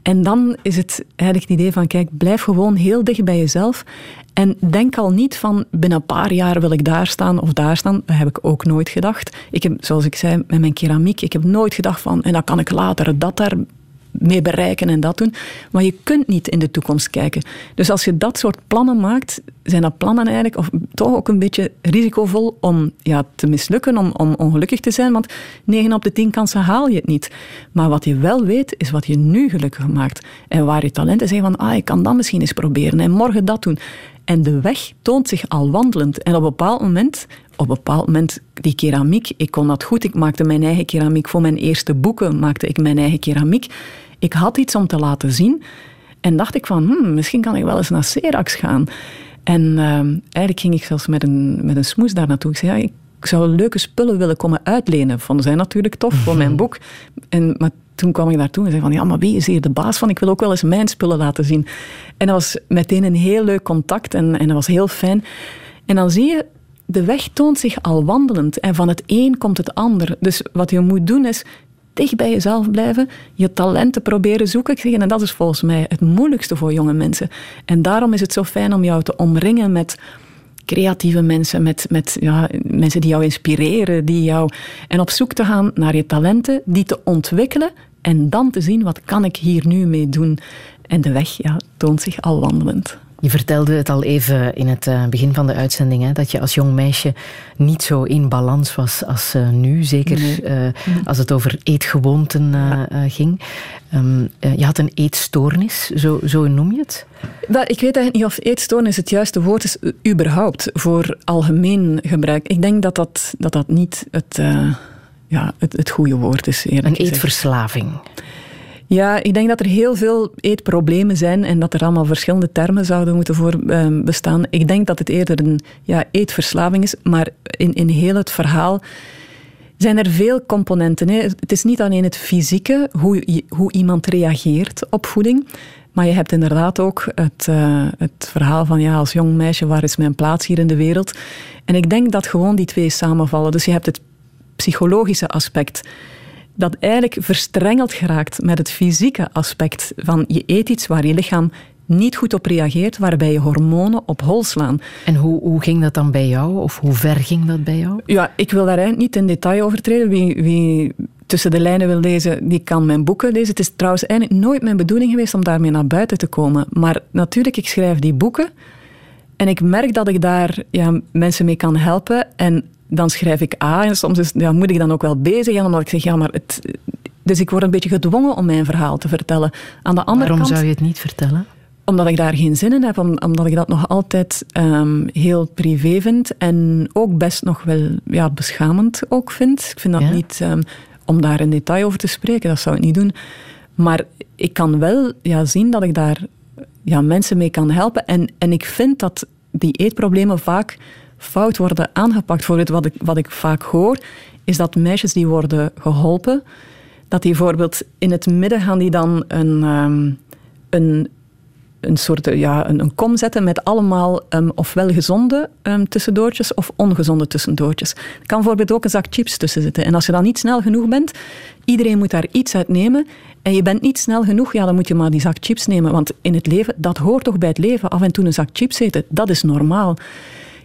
En dan is het eigenlijk het idee van, kijk, blijf gewoon heel dicht bij jezelf. En denk al niet van, binnen een paar jaar wil ik daar staan of daar staan. Dat heb ik ook nooit gedacht. Ik heb, zoals ik zei, met mijn keramiek, ik heb nooit gedacht van, en dan kan ik later dat daar mee bereiken en dat doen. Maar je kunt niet in de toekomst kijken. Dus als je dat soort plannen maakt, zijn dat plannen eigenlijk of toch ook een beetje risicovol om ja, te mislukken, om, om ongelukkig te zijn. Want 9 op de 10 kansen haal je het niet. Maar wat je wel weet, is wat je nu gelukkig maakt. En waar je talenten zijn van, ah, ik kan dat misschien eens proberen en morgen dat doen. En de weg toont zich al wandelend. En op een bepaald moment, op een bepaald moment, die keramiek, ik kon dat goed. Ik maakte mijn eigen keramiek. Voor mijn eerste boeken maakte ik mijn eigen keramiek. Ik had iets om te laten zien. En dacht ik van, hmm, misschien kan ik wel eens naar Serax gaan. En uh, eigenlijk ging ik zelfs met een, met een smoes daar naartoe. Ik zei, ja, ik zou leuke spullen willen komen uitlenen. Vonden zij natuurlijk tof voor mijn boek. En, maar toen kwam ik daartoe en zei van, ja, maar wie is hier de baas van? Ik wil ook wel eens mijn spullen laten zien. En dat was meteen een heel leuk contact en, en dat was heel fijn. En dan zie je, de weg toont zich al wandelend en van het een komt het ander. Dus wat je moet doen is dicht bij jezelf blijven, je talenten proberen zoeken. En dat is volgens mij het moeilijkste voor jonge mensen. En daarom is het zo fijn om jou te omringen met creatieve mensen, met, met ja, mensen die jou inspireren, die jou, en op zoek te gaan naar je talenten, die te ontwikkelen en dan te zien wat kan ik hier nu mee doen. En de weg ja, toont zich al wandelend. Je vertelde het al even in het eh, begin van de uitzending, hè, dat je als jong meisje niet zo in balans was als uh, nu. Zeker uh, als het over eetgewoonten ging. Um, je had een eetstoornis, zo, zo noem je het? Wel, ik weet eigenlijk niet of eetstoornis het juiste woord is, überhaupt, voor algemeen gebruik. Ik denk dat dat, dat, dat niet het, ja, het, het goede woord is. Een eetverslaving. Ja, ik denk dat er heel veel eetproblemen zijn en dat er allemaal verschillende termen zouden moeten voor ehm, bestaan. Ik denk dat het eerder een ja, eetverslaving is, maar in, in heel het verhaal zijn er veel componenten. Hè. Het is niet alleen het fysieke, hoe, hoe iemand reageert op voeding. Maar je hebt inderdaad ook het, uh, het verhaal van ja, als jong meisje, waar is mijn plaats hier in de wereld? En ik denk dat gewoon die twee samenvallen. Dus je hebt het psychologische aspect dat eigenlijk verstrengeld geraakt met het fysieke aspect van je eet iets waar je lichaam niet goed op reageert, waarbij je hormonen op hol slaan. En hoe, hoe ging dat dan bij jou? Of hoe ver ging dat bij jou? Ja, ik wil daar eigenlijk niet in detail over treden. Wie, wie tussen de lijnen wil lezen, die kan mijn boeken lezen. Het is trouwens eigenlijk nooit mijn bedoeling geweest om daarmee naar buiten te komen. Maar natuurlijk, ik schrijf die boeken. En ik merk dat ik daar ja, mensen mee kan helpen. En dan schrijf ik A en soms is, ja, moet ik dan ook wel B zeggen, omdat ik zeg, ja, maar het... Dus ik word een beetje gedwongen om mijn verhaal te vertellen. Aan de andere Waarom kant, zou je het niet vertellen? Omdat ik daar geen zin in heb, omdat ik dat nog altijd um, heel privé vind en ook best nog wel ja, beschamend ook vind. Ik vind dat niet, um, om daar in detail over te spreken, dat zou ik niet doen. Maar ik kan wel ja, zien dat ik daar ja, mensen mee kan helpen. En, en ik vind dat die eetproblemen vaak fout worden aangepakt. Voor wat, ik, wat ik vaak hoor, is dat meisjes die worden geholpen, dat die bijvoorbeeld in het midden gaan die dan een, um, een, een soort ja, een, een kom zetten met allemaal um, ofwel gezonde um, tussendoortjes of ongezonde tussendoortjes. Er kan bijvoorbeeld ook een zak chips tussen zitten. En als je dan niet snel genoeg bent, iedereen moet daar iets uit nemen. En je bent niet snel genoeg, ja, dan moet je maar die zak chips nemen. Want in het leven, dat hoort toch bij het leven. Af en toe een zak chips eten, dat is normaal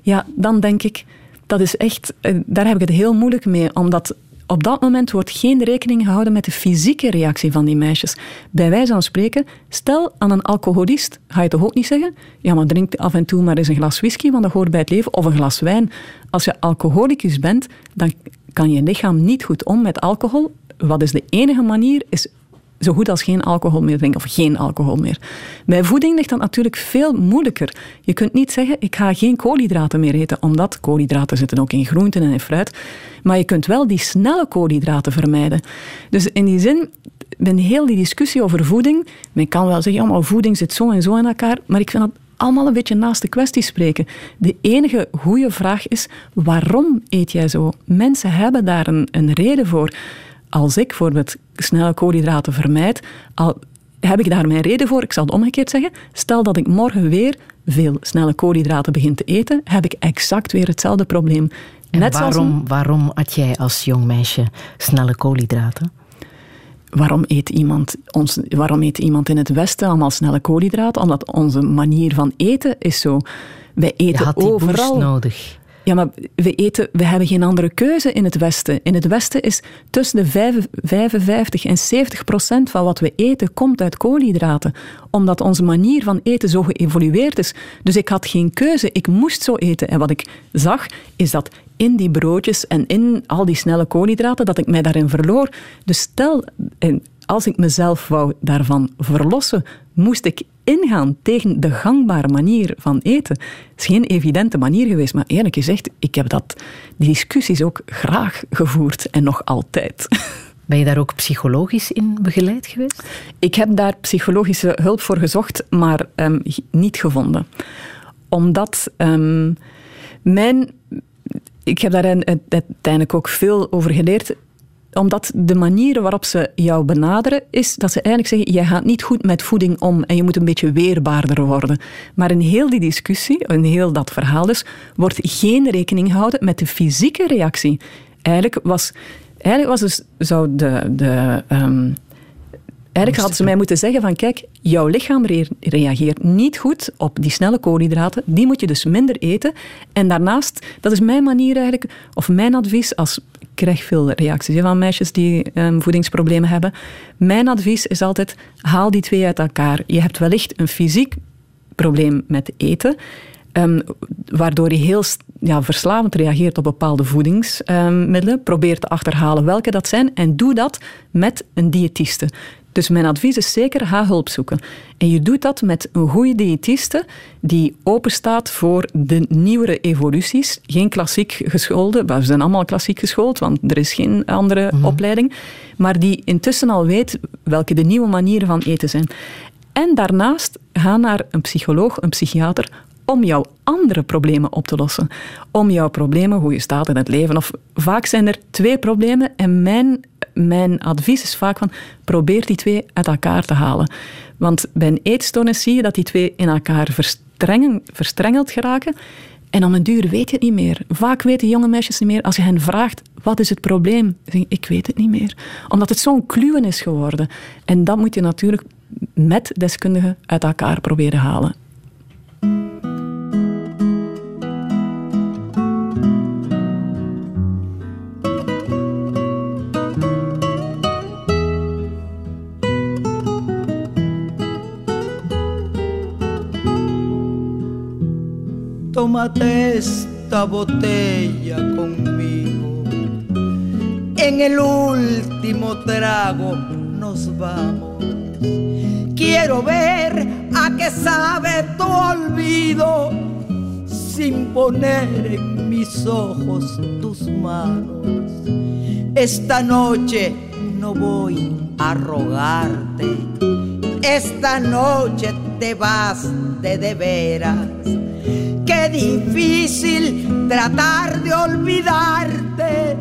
ja, dan denk ik, dat is echt, eh, daar heb ik het heel moeilijk mee, omdat op dat moment wordt geen rekening gehouden met de fysieke reactie van die meisjes. Bij wijze van spreken, stel aan een alcoholist, ga je toch ook niet zeggen, ja, maar drink af en toe maar eens een glas whisky, want dat hoort bij het leven, of een glas wijn. Als je alcoholicus bent, dan kan je lichaam niet goed om met alcohol. Wat is de enige manier? Is zo goed als geen alcohol meer drinken of geen alcohol meer. Bij voeding ligt dat natuurlijk veel moeilijker. Je kunt niet zeggen, ik ga geen koolhydraten meer eten, omdat koolhydraten zitten ook in groenten en in fruit. Maar je kunt wel die snelle koolhydraten vermijden. Dus in die zin, ben heel die discussie over voeding. Men kan wel zeggen, ja, voeding zit zo en zo in elkaar. Maar ik vind dat allemaal een beetje naast de kwestie spreken. De enige goede vraag is, waarom eet jij zo? Mensen hebben daar een, een reden voor. Als ik bijvoorbeeld snelle koolhydraten vermijd, al heb ik daar mijn reden voor? Ik zal het omgekeerd zeggen. Stel dat ik morgen weer veel snelle koolhydraten begin te eten, heb ik exact weer hetzelfde probleem. Net waarom, waarom at jij als jong meisje snelle koolhydraten? Waarom eet, iemand ons, waarom eet iemand in het Westen allemaal snelle koolhydraten? Omdat onze manier van eten is zo. Wij eten had overal. nodig. Ja, maar we, eten, we hebben geen andere keuze in het Westen. In het Westen is tussen de 55 en 70 procent van wat we eten komt uit koolhydraten. Omdat onze manier van eten zo geëvolueerd is. Dus ik had geen keuze. Ik moest zo eten. En wat ik zag, is dat in die broodjes en in al die snelle koolhydraten, dat ik mij daarin verloor. Dus stel, als ik mezelf wou daarvan verlossen, moest ik ingaan tegen de gangbare manier van eten. Is geen evidente manier geweest, maar eerlijk gezegd, ik heb dat, die discussies ook graag gevoerd en nog altijd. Ben je daar ook psychologisch in begeleid geweest? Ik heb daar psychologische hulp voor gezocht, maar um, niet gevonden. Omdat um, mijn. Ik heb daar uiteindelijk ook veel over geleerd omdat de manier waarop ze jou benaderen is dat ze eigenlijk zeggen: jij gaat niet goed met voeding om en je moet een beetje weerbaarder worden. Maar in heel die discussie, in heel dat verhaal dus, wordt geen rekening gehouden met de fysieke reactie. Eigenlijk was, eigenlijk was dus, zou de, de um, Eigenlijk hadden ze mij moeten zeggen van kijk, jouw lichaam reageert niet goed op die snelle koolhydraten. Die moet je dus minder eten. En daarnaast, dat is mijn manier eigenlijk, of mijn advies als krijg veel reacties van meisjes die um, voedingsproblemen hebben. Mijn advies is altijd, haal die twee uit elkaar. Je hebt wellicht een fysiek probleem met eten, um, waardoor je heel ja, verslavend reageert op bepaalde voedingsmiddelen. Um, Probeer te achterhalen welke dat zijn en doe dat met een diëtiste. Dus mijn advies is zeker, ga hulp zoeken. En je doet dat met een goede diëtiste die openstaat voor de nieuwere evoluties. Geen klassiek geschoolde, we zijn allemaal klassiek geschoold, want er is geen andere mhm. opleiding. Maar die intussen al weet welke de nieuwe manieren van eten zijn. En daarnaast ga naar een psycholoog, een psychiater, om jouw andere problemen op te lossen. Om jouw problemen, hoe je staat in het leven. Of vaak zijn er twee problemen en mijn mijn advies is vaak van probeer die twee uit elkaar te halen. Want bij een eetstoornis zie je dat die twee in elkaar verstrengeld geraken. En om een duur weet je het niet meer. Vaak weten jonge meisjes niet meer. Als je hen vraagt, wat is het probleem? Zeg ik weet het niet meer. Omdat het zo'n kluwen is geworden. En dat moet je natuurlijk met deskundigen uit elkaar proberen halen. Esta botella conmigo. En el último trago nos vamos. Quiero ver a qué sabe tu olvido sin poner en mis ojos tus manos. Esta noche no voy a rogarte. Esta noche te vas de de veras Difícil tratar de olvidarte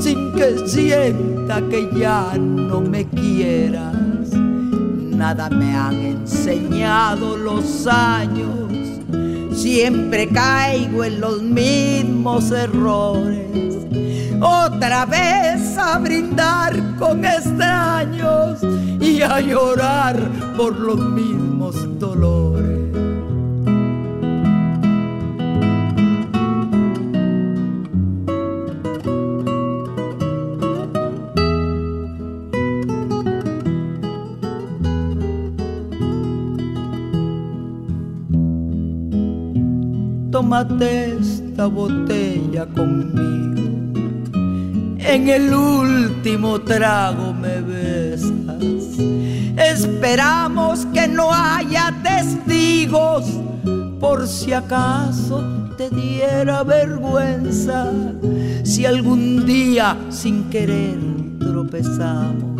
sin que sienta que ya no me quieras. Nada me han enseñado los años, siempre caigo en los mismos errores. Otra vez a brindar con extraños y a llorar por los mismos dolores. Tómate esta botella conmigo. En el último trago me besas. Esperamos que no haya testigos por si acaso te diera vergüenza. Si algún día sin querer tropezamos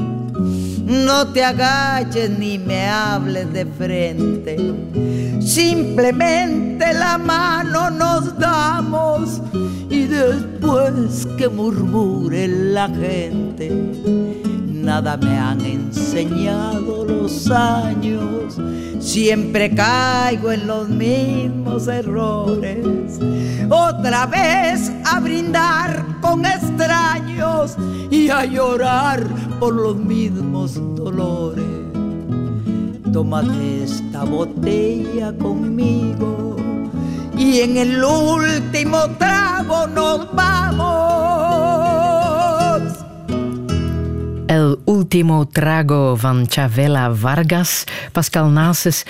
no te agaches ni me hables de frente. Simplemente la mano nos damos y después que murmure la gente. Nada me han enseñado los años, siempre caigo en los mismos errores. Otra vez a brindar con extraños y a llorar por los mismos dolores. Tómate esta botella conmigo y en el último trago nos vamos. El Ultimo Trago van Chavela Vargas, Pascal Nases.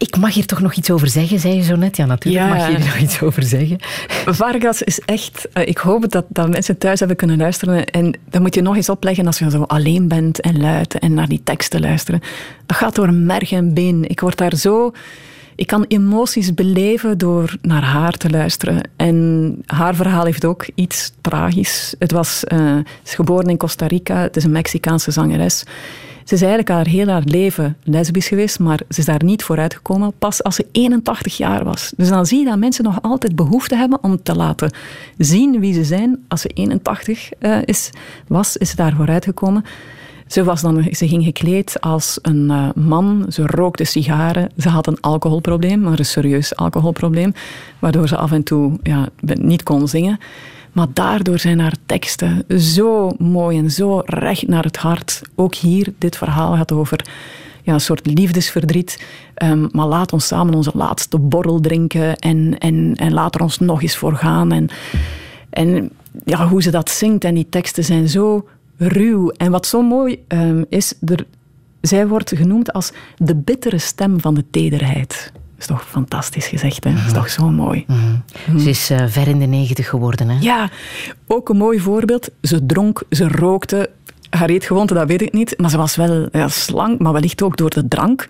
Ik mag hier toch nog iets over zeggen, zei je zo net. Ja, natuurlijk mag je hier nog iets over zeggen. Vargas is echt... Eh, ik hoop dat, dat mensen thuis hebben kunnen luisteren. En dan moet je nog eens opleggen als je zo alleen bent en luid en naar die teksten luisteren. Dat gaat door merg en been. Ik word daar zo... Ik kan emoties beleven door naar haar te luisteren. En haar verhaal heeft ook iets tragisch. Het was, uh, is geboren in Costa Rica. Het is een Mexicaanse zangeres. Ze is eigenlijk haar heel haar leven lesbisch geweest, maar ze is daar niet vooruit gekomen pas als ze 81 jaar was. Dus dan zie je dat mensen nog altijd behoefte hebben om te laten zien wie ze zijn. Als ze 81 uh, eh, is, was, is ze daar vooruit gekomen. Ze, was dan, ze ging gekleed als een uh, man, ze rookte sigaren, ze had een alcoholprobleem, maar een serieus alcoholprobleem, waardoor ze af en toe ja, niet kon zingen. Maar daardoor zijn haar teksten zo mooi en zo recht naar het hart. Ook hier, dit verhaal gaat over ja, een soort liefdesverdriet. Um, maar laat ons samen onze laatste borrel drinken en, en, en laat er ons nog eens voor gaan. En, en ja, hoe ze dat zingt en die teksten zijn zo ruw. En wat zo mooi um, is, er, zij wordt genoemd als de bittere stem van de tederheid is toch fantastisch gezegd, hè? Dat is mhm. toch zo mooi. Mhm. Ze is uh, ver in de negentig geworden, hè? Ja, ook een mooi voorbeeld. Ze dronk, ze rookte. Haar eetgewoonte, dat weet ik niet. Maar ze was wel ja, slank, maar wellicht ook door de drank.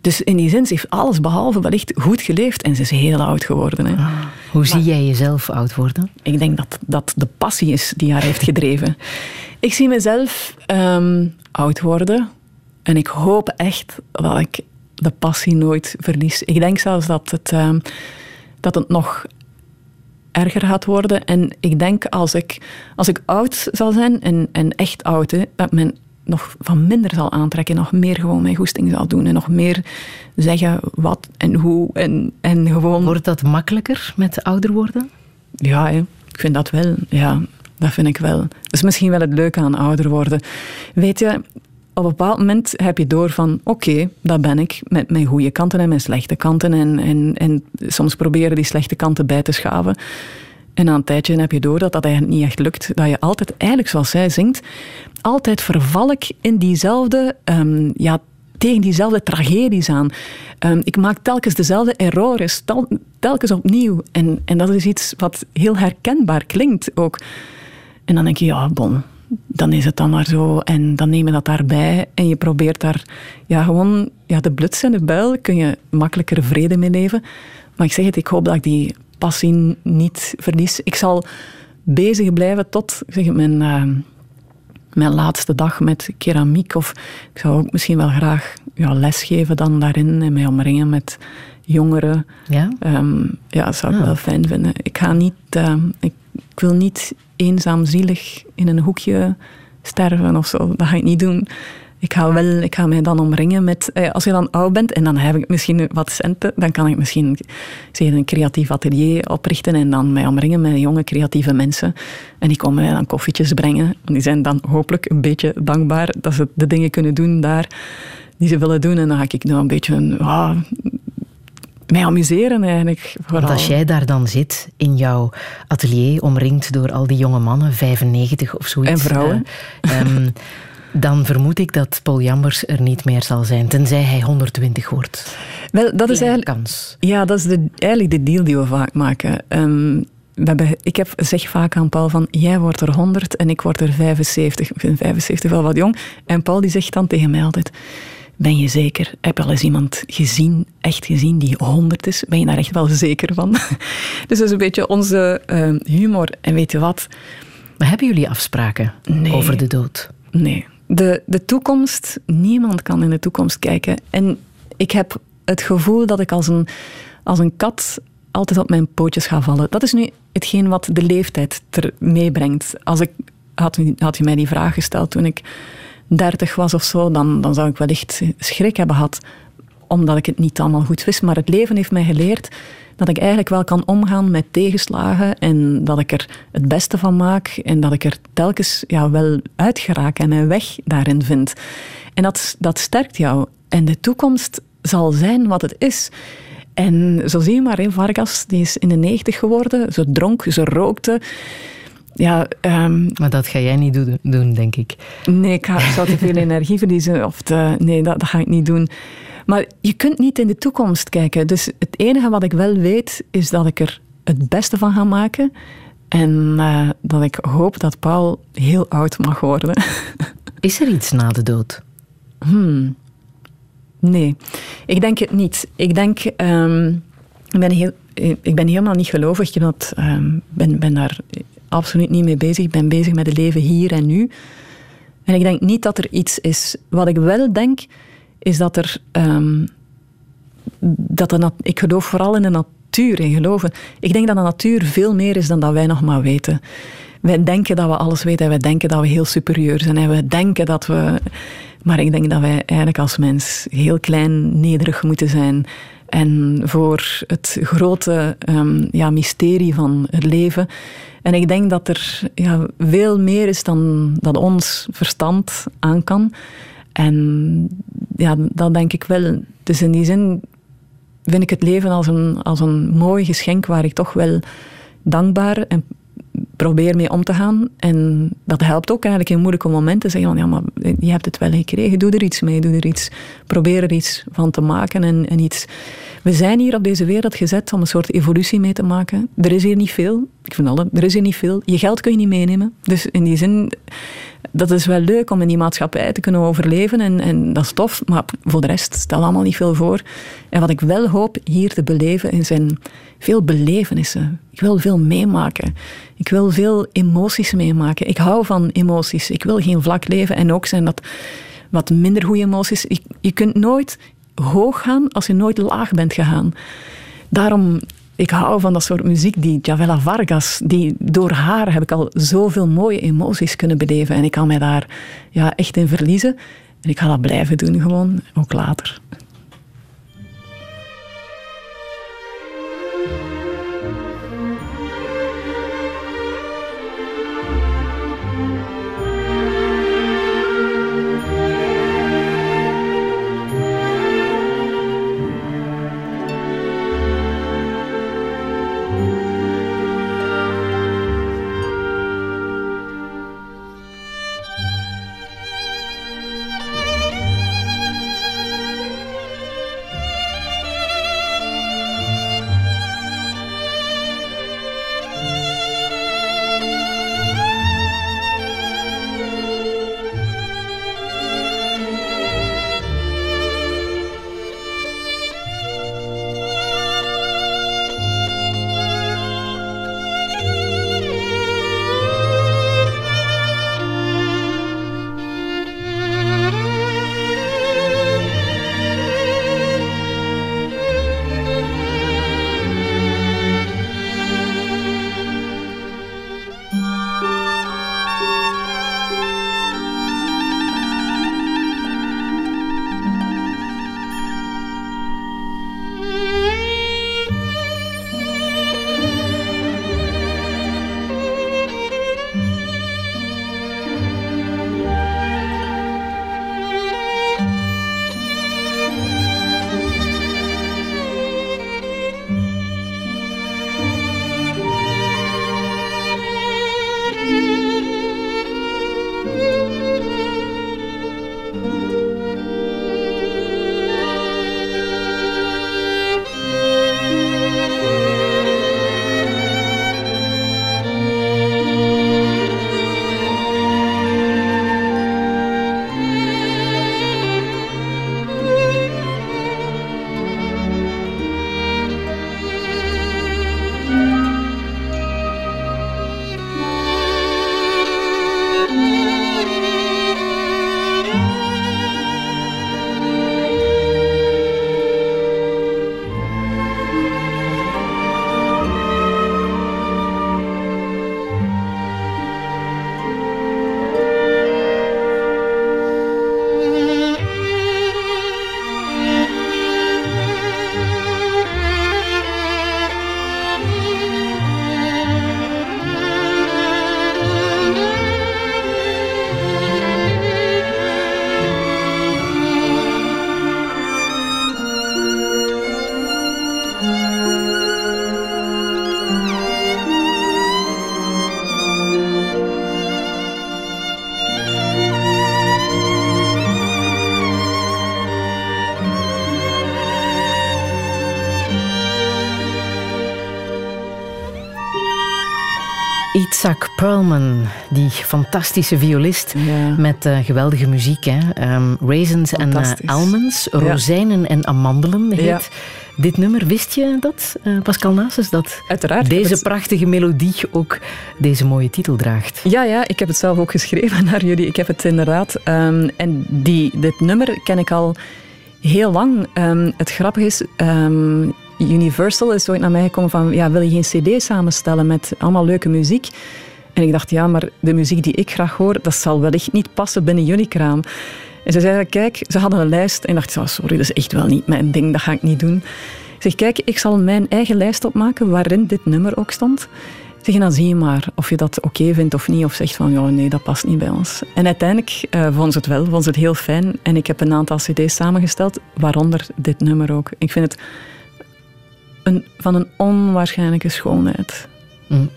Dus in die zin, ze heeft alles behalve wellicht goed geleefd. En ze is heel oud geworden. Hè. Ah, hoe zie jij jezelf oud worden? Ik denk dat dat de passie is die haar heeft gedreven. ik zie mezelf um, oud worden. En ik hoop echt dat ik de passie nooit verlies. Ik denk zelfs dat het, uh, dat het nog erger gaat worden. En ik denk als ik, als ik oud zal zijn, en, en echt oud, hè, dat men nog van minder zal aantrekken, nog meer gewoon mijn goesting zal doen en nog meer zeggen wat en hoe en, en gewoon... Wordt dat makkelijker met ouder worden? Ja, hè. ik vind dat wel. Ja, dat vind ik wel. Dat is misschien wel het leuke aan ouder worden. Weet je, op een bepaald moment heb je door van oké, okay, dat ben ik, met mijn goede kanten en mijn slechte kanten. En, en, en soms proberen die slechte kanten bij te schaven. En na een tijdje heb je door dat dat eigenlijk niet echt lukt. Dat je altijd, eigenlijk zoals zij zingt, altijd verval ik in diezelfde, um, ja, tegen diezelfde tragedies aan. Um, ik maak telkens dezelfde errores, tel, telkens opnieuw. En, en dat is iets wat heel herkenbaar klinkt ook. En dan denk je, ja, bon, dan is het dan maar zo. En dan neem je dat daarbij en je probeert daar ja, gewoon ja, de bluts en de buil kun je makkelijker vrede mee leven. Maar ik zeg het, ik hoop dat ik die passie niet verlies. Ik zal bezig blijven tot zeg, mijn, uh, mijn laatste dag met keramiek. Of ik zou ook misschien wel graag ja, lesgeven dan daarin en mij omringen met jongeren. Ja, um, ja dat zou ik wel fijn vinden. Ik ga niet... Uh, ik, ik wil niet eenzaam, zielig in een hoekje sterven of zo. Dat ga ik niet doen. Ik ga, wel, ik ga mij dan omringen met... Eh, als je dan oud bent en dan heb ik misschien wat centen, dan kan ik misschien zeg, een creatief atelier oprichten en dan mij omringen met jonge creatieve mensen. En die komen mij dan koffietjes brengen. En die zijn dan hopelijk een beetje dankbaar dat ze de dingen kunnen doen daar die ze willen doen. En dan ga ik nog een beetje een, ah, mij amuseren eigenlijk. Want als jij daar dan zit in jouw atelier, omringd door al die jonge mannen, 95 of zoiets. En vrouwen. Uh, um, dan vermoed ik dat Paul Jambers er niet meer zal zijn, tenzij hij 120 wordt. Wel, dat is eigenlijk... Kans. Ja, dat is de, eigenlijk de deal die we vaak maken. Um, we hebben, ik heb, zeg vaak aan Paul van, jij wordt er 100 en ik word er 75. Ik vind 75 wel wat jong. En Paul die zegt dan tegen mij altijd ben je zeker? Heb je al eens iemand gezien, echt gezien, die 100 is? Ben je daar echt wel zeker van? dus dat is een beetje onze uh, humor. En weet je wat? Maar hebben jullie afspraken over de dood? Nee. De, de toekomst, niemand kan in de toekomst kijken. En ik heb het gevoel dat ik als een, als een kat altijd op mijn pootjes ga vallen. Dat is nu hetgeen wat de leeftijd er meebrengt. Als ik, had, had je mij die vraag gesteld toen ik dertig was of zo, dan, dan zou ik wellicht schrik hebben gehad, omdat ik het niet allemaal goed wist. Maar het leven heeft mij geleerd dat ik eigenlijk wel kan omgaan met tegenslagen en dat ik er het beste van maak en dat ik er telkens ja, wel uit geraak en mijn weg daarin vind. En dat, dat sterkt jou. En de toekomst zal zijn wat het is. En zo zie je maar, Vargas die is in de negentig geworden. Ze dronk, ze rookte. Ja, um, maar dat ga jij niet doen, doen denk ik. Nee, ik, ga, ik zou te veel energie verliezen. Of te, nee, dat, dat ga ik niet doen. Maar je kunt niet in de toekomst kijken. Dus het enige wat ik wel weet, is dat ik er het beste van ga maken. En uh, dat ik hoop dat Paul heel oud mag worden. Is er iets na de dood? Hmm. Nee, ik denk het niet. Ik denk, um, ik, ben heel, ik ben helemaal niet gelovig. Ik dat, um, ben, ben daar absoluut niet mee bezig. Ik ben bezig met het leven hier en nu. En ik denk niet dat er iets is. Wat ik wel denk, is dat er. Um, dat de ik geloof vooral in de natuur, in geloven. Ik denk dat de natuur veel meer is dan dat wij nog maar weten. Wij denken dat we alles weten en wij denken dat we heel superieur zijn en we denken dat we. Maar ik denk dat wij eigenlijk als mens heel klein, nederig moeten zijn. En voor het grote um, ja, mysterie van het leven. En ik denk dat er ja, veel meer is dan dat ons verstand aan kan. En ja, dat denk ik wel. Dus in die zin vind ik het leven als een, als een mooi geschenk waar ik toch wel dankbaar en probeer mee om te gaan. En dat helpt ook eigenlijk in moeilijke momenten. Zeggen van, ja, maar je hebt het wel gekregen. Doe er iets mee, doe er iets. Probeer er iets van te maken en, en iets... We zijn hier op deze wereld gezet om een soort evolutie mee te maken. Er is hier niet veel. Ik vind al, er is hier niet veel. Je geld kun je niet meenemen. Dus in die zin dat is wel leuk om in die maatschappij te kunnen overleven en, en dat is tof, maar voor de rest stel allemaal niet veel voor. En wat ik wel hoop hier te beleven zijn veel belevenissen. Ik wil veel meemaken. Ik wil veel emoties meemaken. Ik hou van emoties. Ik wil geen vlak leven en ook zijn dat wat minder goede emoties. Je, je kunt nooit hoog gaan als je nooit laag bent gegaan. Daarom ik hou van dat soort muziek, die Javella Vargas, die door haar heb ik al zoveel mooie emoties kunnen beleven. En ik kan mij daar ja, echt in verliezen. En ik ga dat blijven doen, gewoon, ook later. Itzhak Perlman, die fantastische violist met uh, geweldige muziek. Hè? Um, raisins en uh, almonds, rozijnen en amandelen heet dit nummer. Wist je dat, uh, Pascal Nasus, dat Uiteraard, deze prachtige melodie ook deze mooie titel draagt? Ja, ja, ik heb het zelf ook geschreven naar jullie. Ik heb het inderdaad. Um, en die, dit nummer ken ik al heel lang. Um, het grappige is, um, Universal is ooit naar mij gekomen van, ja, wil je geen cd samenstellen met allemaal leuke muziek? En ik dacht, ja, maar de muziek die ik graag hoor, dat zal wellicht niet passen binnen jullie kraam. En ze zeiden, kijk, ze hadden een lijst. En ik dacht, oh, sorry, dat is echt wel niet mijn ding, dat ga ik niet doen. Ik zeg, kijk, ik zal mijn eigen lijst opmaken waarin dit nummer ook stond. Zeg, dan zie je maar of je dat oké vindt of niet. Of zegt van, ja, nee, dat past niet bij ons. En uiteindelijk uh, vonden ze het wel, vonden ze het heel fijn. En ik heb een aantal cd's samengesteld, waaronder dit nummer ook. Ik vind het een, van een onwaarschijnlijke schoonheid. Mm.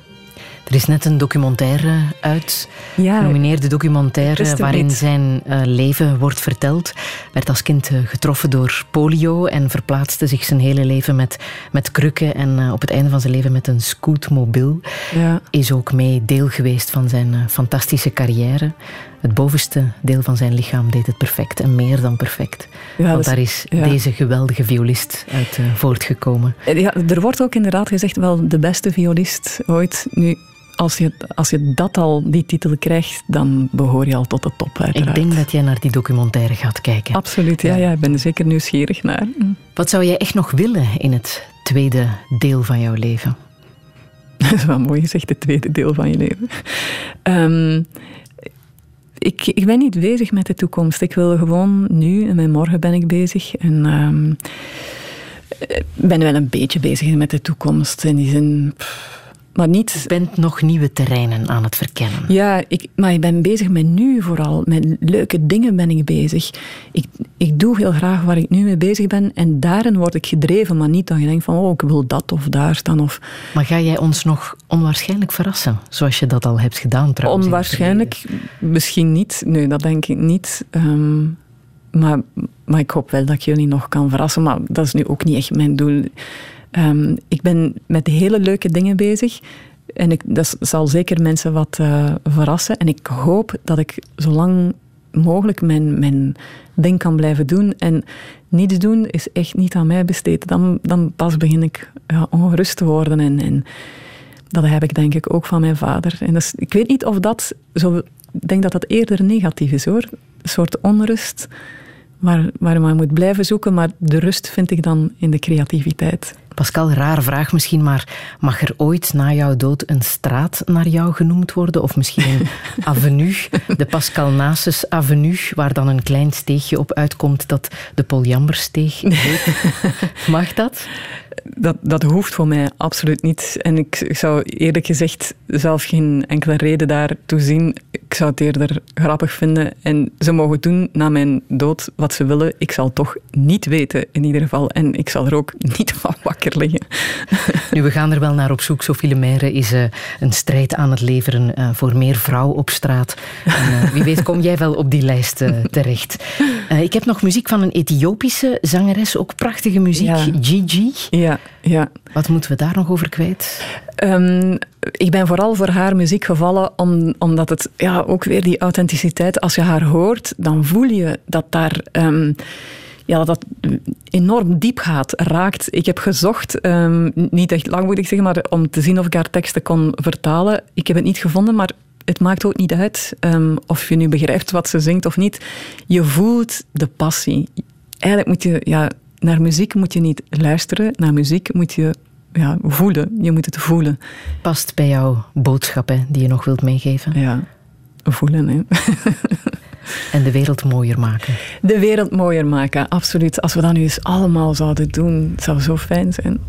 Er is net een documentaire uit, ja, genomineerde documentaire, waarin zijn uh, leven wordt verteld. Werd als kind uh, getroffen door polio en verplaatste zich zijn hele leven met, met krukken en uh, op het einde van zijn leven met een scootmobiel. Ja. Is ook mee deel geweest van zijn fantastische carrière. Het bovenste deel van zijn lichaam deed het perfect en meer dan perfect. Ja, Want daar is ja. deze geweldige violist uit voortgekomen. Ja, er wordt ook inderdaad gezegd wel de beste violist ooit. Nu, als je, als je dat al, die titel krijgt, dan behoor je al tot de top, uiteraard. Ik denk dat jij naar die documentaire gaat kijken. Absoluut, ja. ja, ik ben er zeker nieuwsgierig naar. Wat zou jij echt nog willen in het tweede deel van jouw leven? Dat is wel mooi gezegd, het tweede deel van je leven. Um, ik, ik ben niet bezig met de toekomst. Ik wil gewoon nu, en met morgen ben ik bezig. En um, ben wel een beetje bezig met de toekomst. In die zin... maar niet... Je bent nog nieuwe terreinen aan het verkennen. Ja, ik, maar ik ben bezig met nu vooral. Met leuke dingen ben ik bezig. Ik, ik doe heel graag waar ik nu mee bezig ben. En daarin word ik gedreven. Maar niet dat je denkt van, oh, ik wil dat of daar staan. Of... Maar ga jij ons nog onwaarschijnlijk verrassen? Zoals je dat al hebt gedaan trouwens. Onwaarschijnlijk? Misschien niet. Nee, dat denk ik niet. Um, maar, maar ik hoop wel dat ik jullie nog kan verrassen. Maar dat is nu ook niet echt mijn doel. Um, ik ben met hele leuke dingen bezig. En ik, dat zal zeker mensen wat uh, verrassen. En ik hoop dat ik zo lang mogelijk mijn, mijn ding kan blijven doen. En niets doen is echt niet aan mij besteed. Dan, dan pas begin ik ja, ongerust te worden. En, en dat heb ik denk ik ook van mijn vader. En dus, ik weet niet of dat zo... Ik denk dat dat eerder negatief is hoor. Een soort onrust waar, waar je moet blijven zoeken. Maar de rust vind ik dan in de creativiteit. Pascal, raar vraag misschien, maar mag er ooit na jouw dood een straat naar jou genoemd worden? Of misschien een avenue, de Pascal Nasus Avenue, waar dan een klein steegje op uitkomt dat de Poljambersteeg heet. Mag dat? Dat, dat hoeft voor mij absoluut niet. En ik, ik zou eerlijk gezegd zelf geen enkele reden daartoe zien. Ik zou het eerder grappig vinden. En ze mogen doen na mijn dood wat ze willen. Ik zal toch niet weten, in ieder geval. En ik zal er ook niet van wakker liggen. Nu, we gaan er wel naar op zoek. Sophie Lemaire is uh, een strijd aan het leveren uh, voor meer vrouw op straat. En, uh, wie weet kom jij wel op die lijst terecht. ik heb nog muziek van een Ethiopische zangeres. Ook prachtige muziek. Ja. Gigi. Ja, ja. Wat moeten we daar nog over kwijt? Um, ik ben vooral voor haar muziek gevallen om, omdat het ja, ook weer die authenticiteit, als je haar hoort, dan voel je dat daar. Um, ja, dat dat enorm diep gaat, raakt. Ik heb gezocht, um, niet echt lang moet ik zeggen, maar om te zien of ik haar teksten kon vertalen. Ik heb het niet gevonden, maar het maakt ook niet uit um, of je nu begrijpt wat ze zingt of niet. Je voelt de passie. Eigenlijk moet je, ja, naar muziek moet je niet luisteren, naar muziek moet je ja, voelen. Je moet het voelen. Past bij jouw boodschap hè, die je nog wilt meegeven? Ja, voelen. Hè. En de wereld mooier maken. De wereld mooier maken, absoluut. Als we dat nu eens allemaal zouden doen, het zou zo fijn zijn.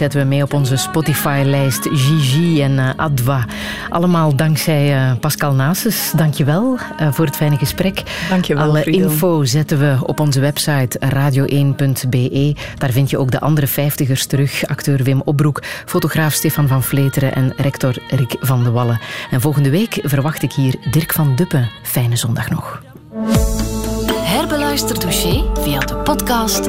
Zetten we mee op onze Spotify-lijst Gigi en eh, Adva. Allemaal dankzij eh, Pascal Nases. Dank je wel eh, voor het fijne gesprek. Dank je wel, Alle Friedel. info zetten we op onze website radio1.be. Daar vind je ook de andere vijftigers terug. Acteur Wim Opbroek, fotograaf Stefan van Vleteren en rector Rick van de Wallen. En volgende week verwacht ik hier Dirk van Duppen. Fijne zondag nog. Herbeluister Touché via de podcast,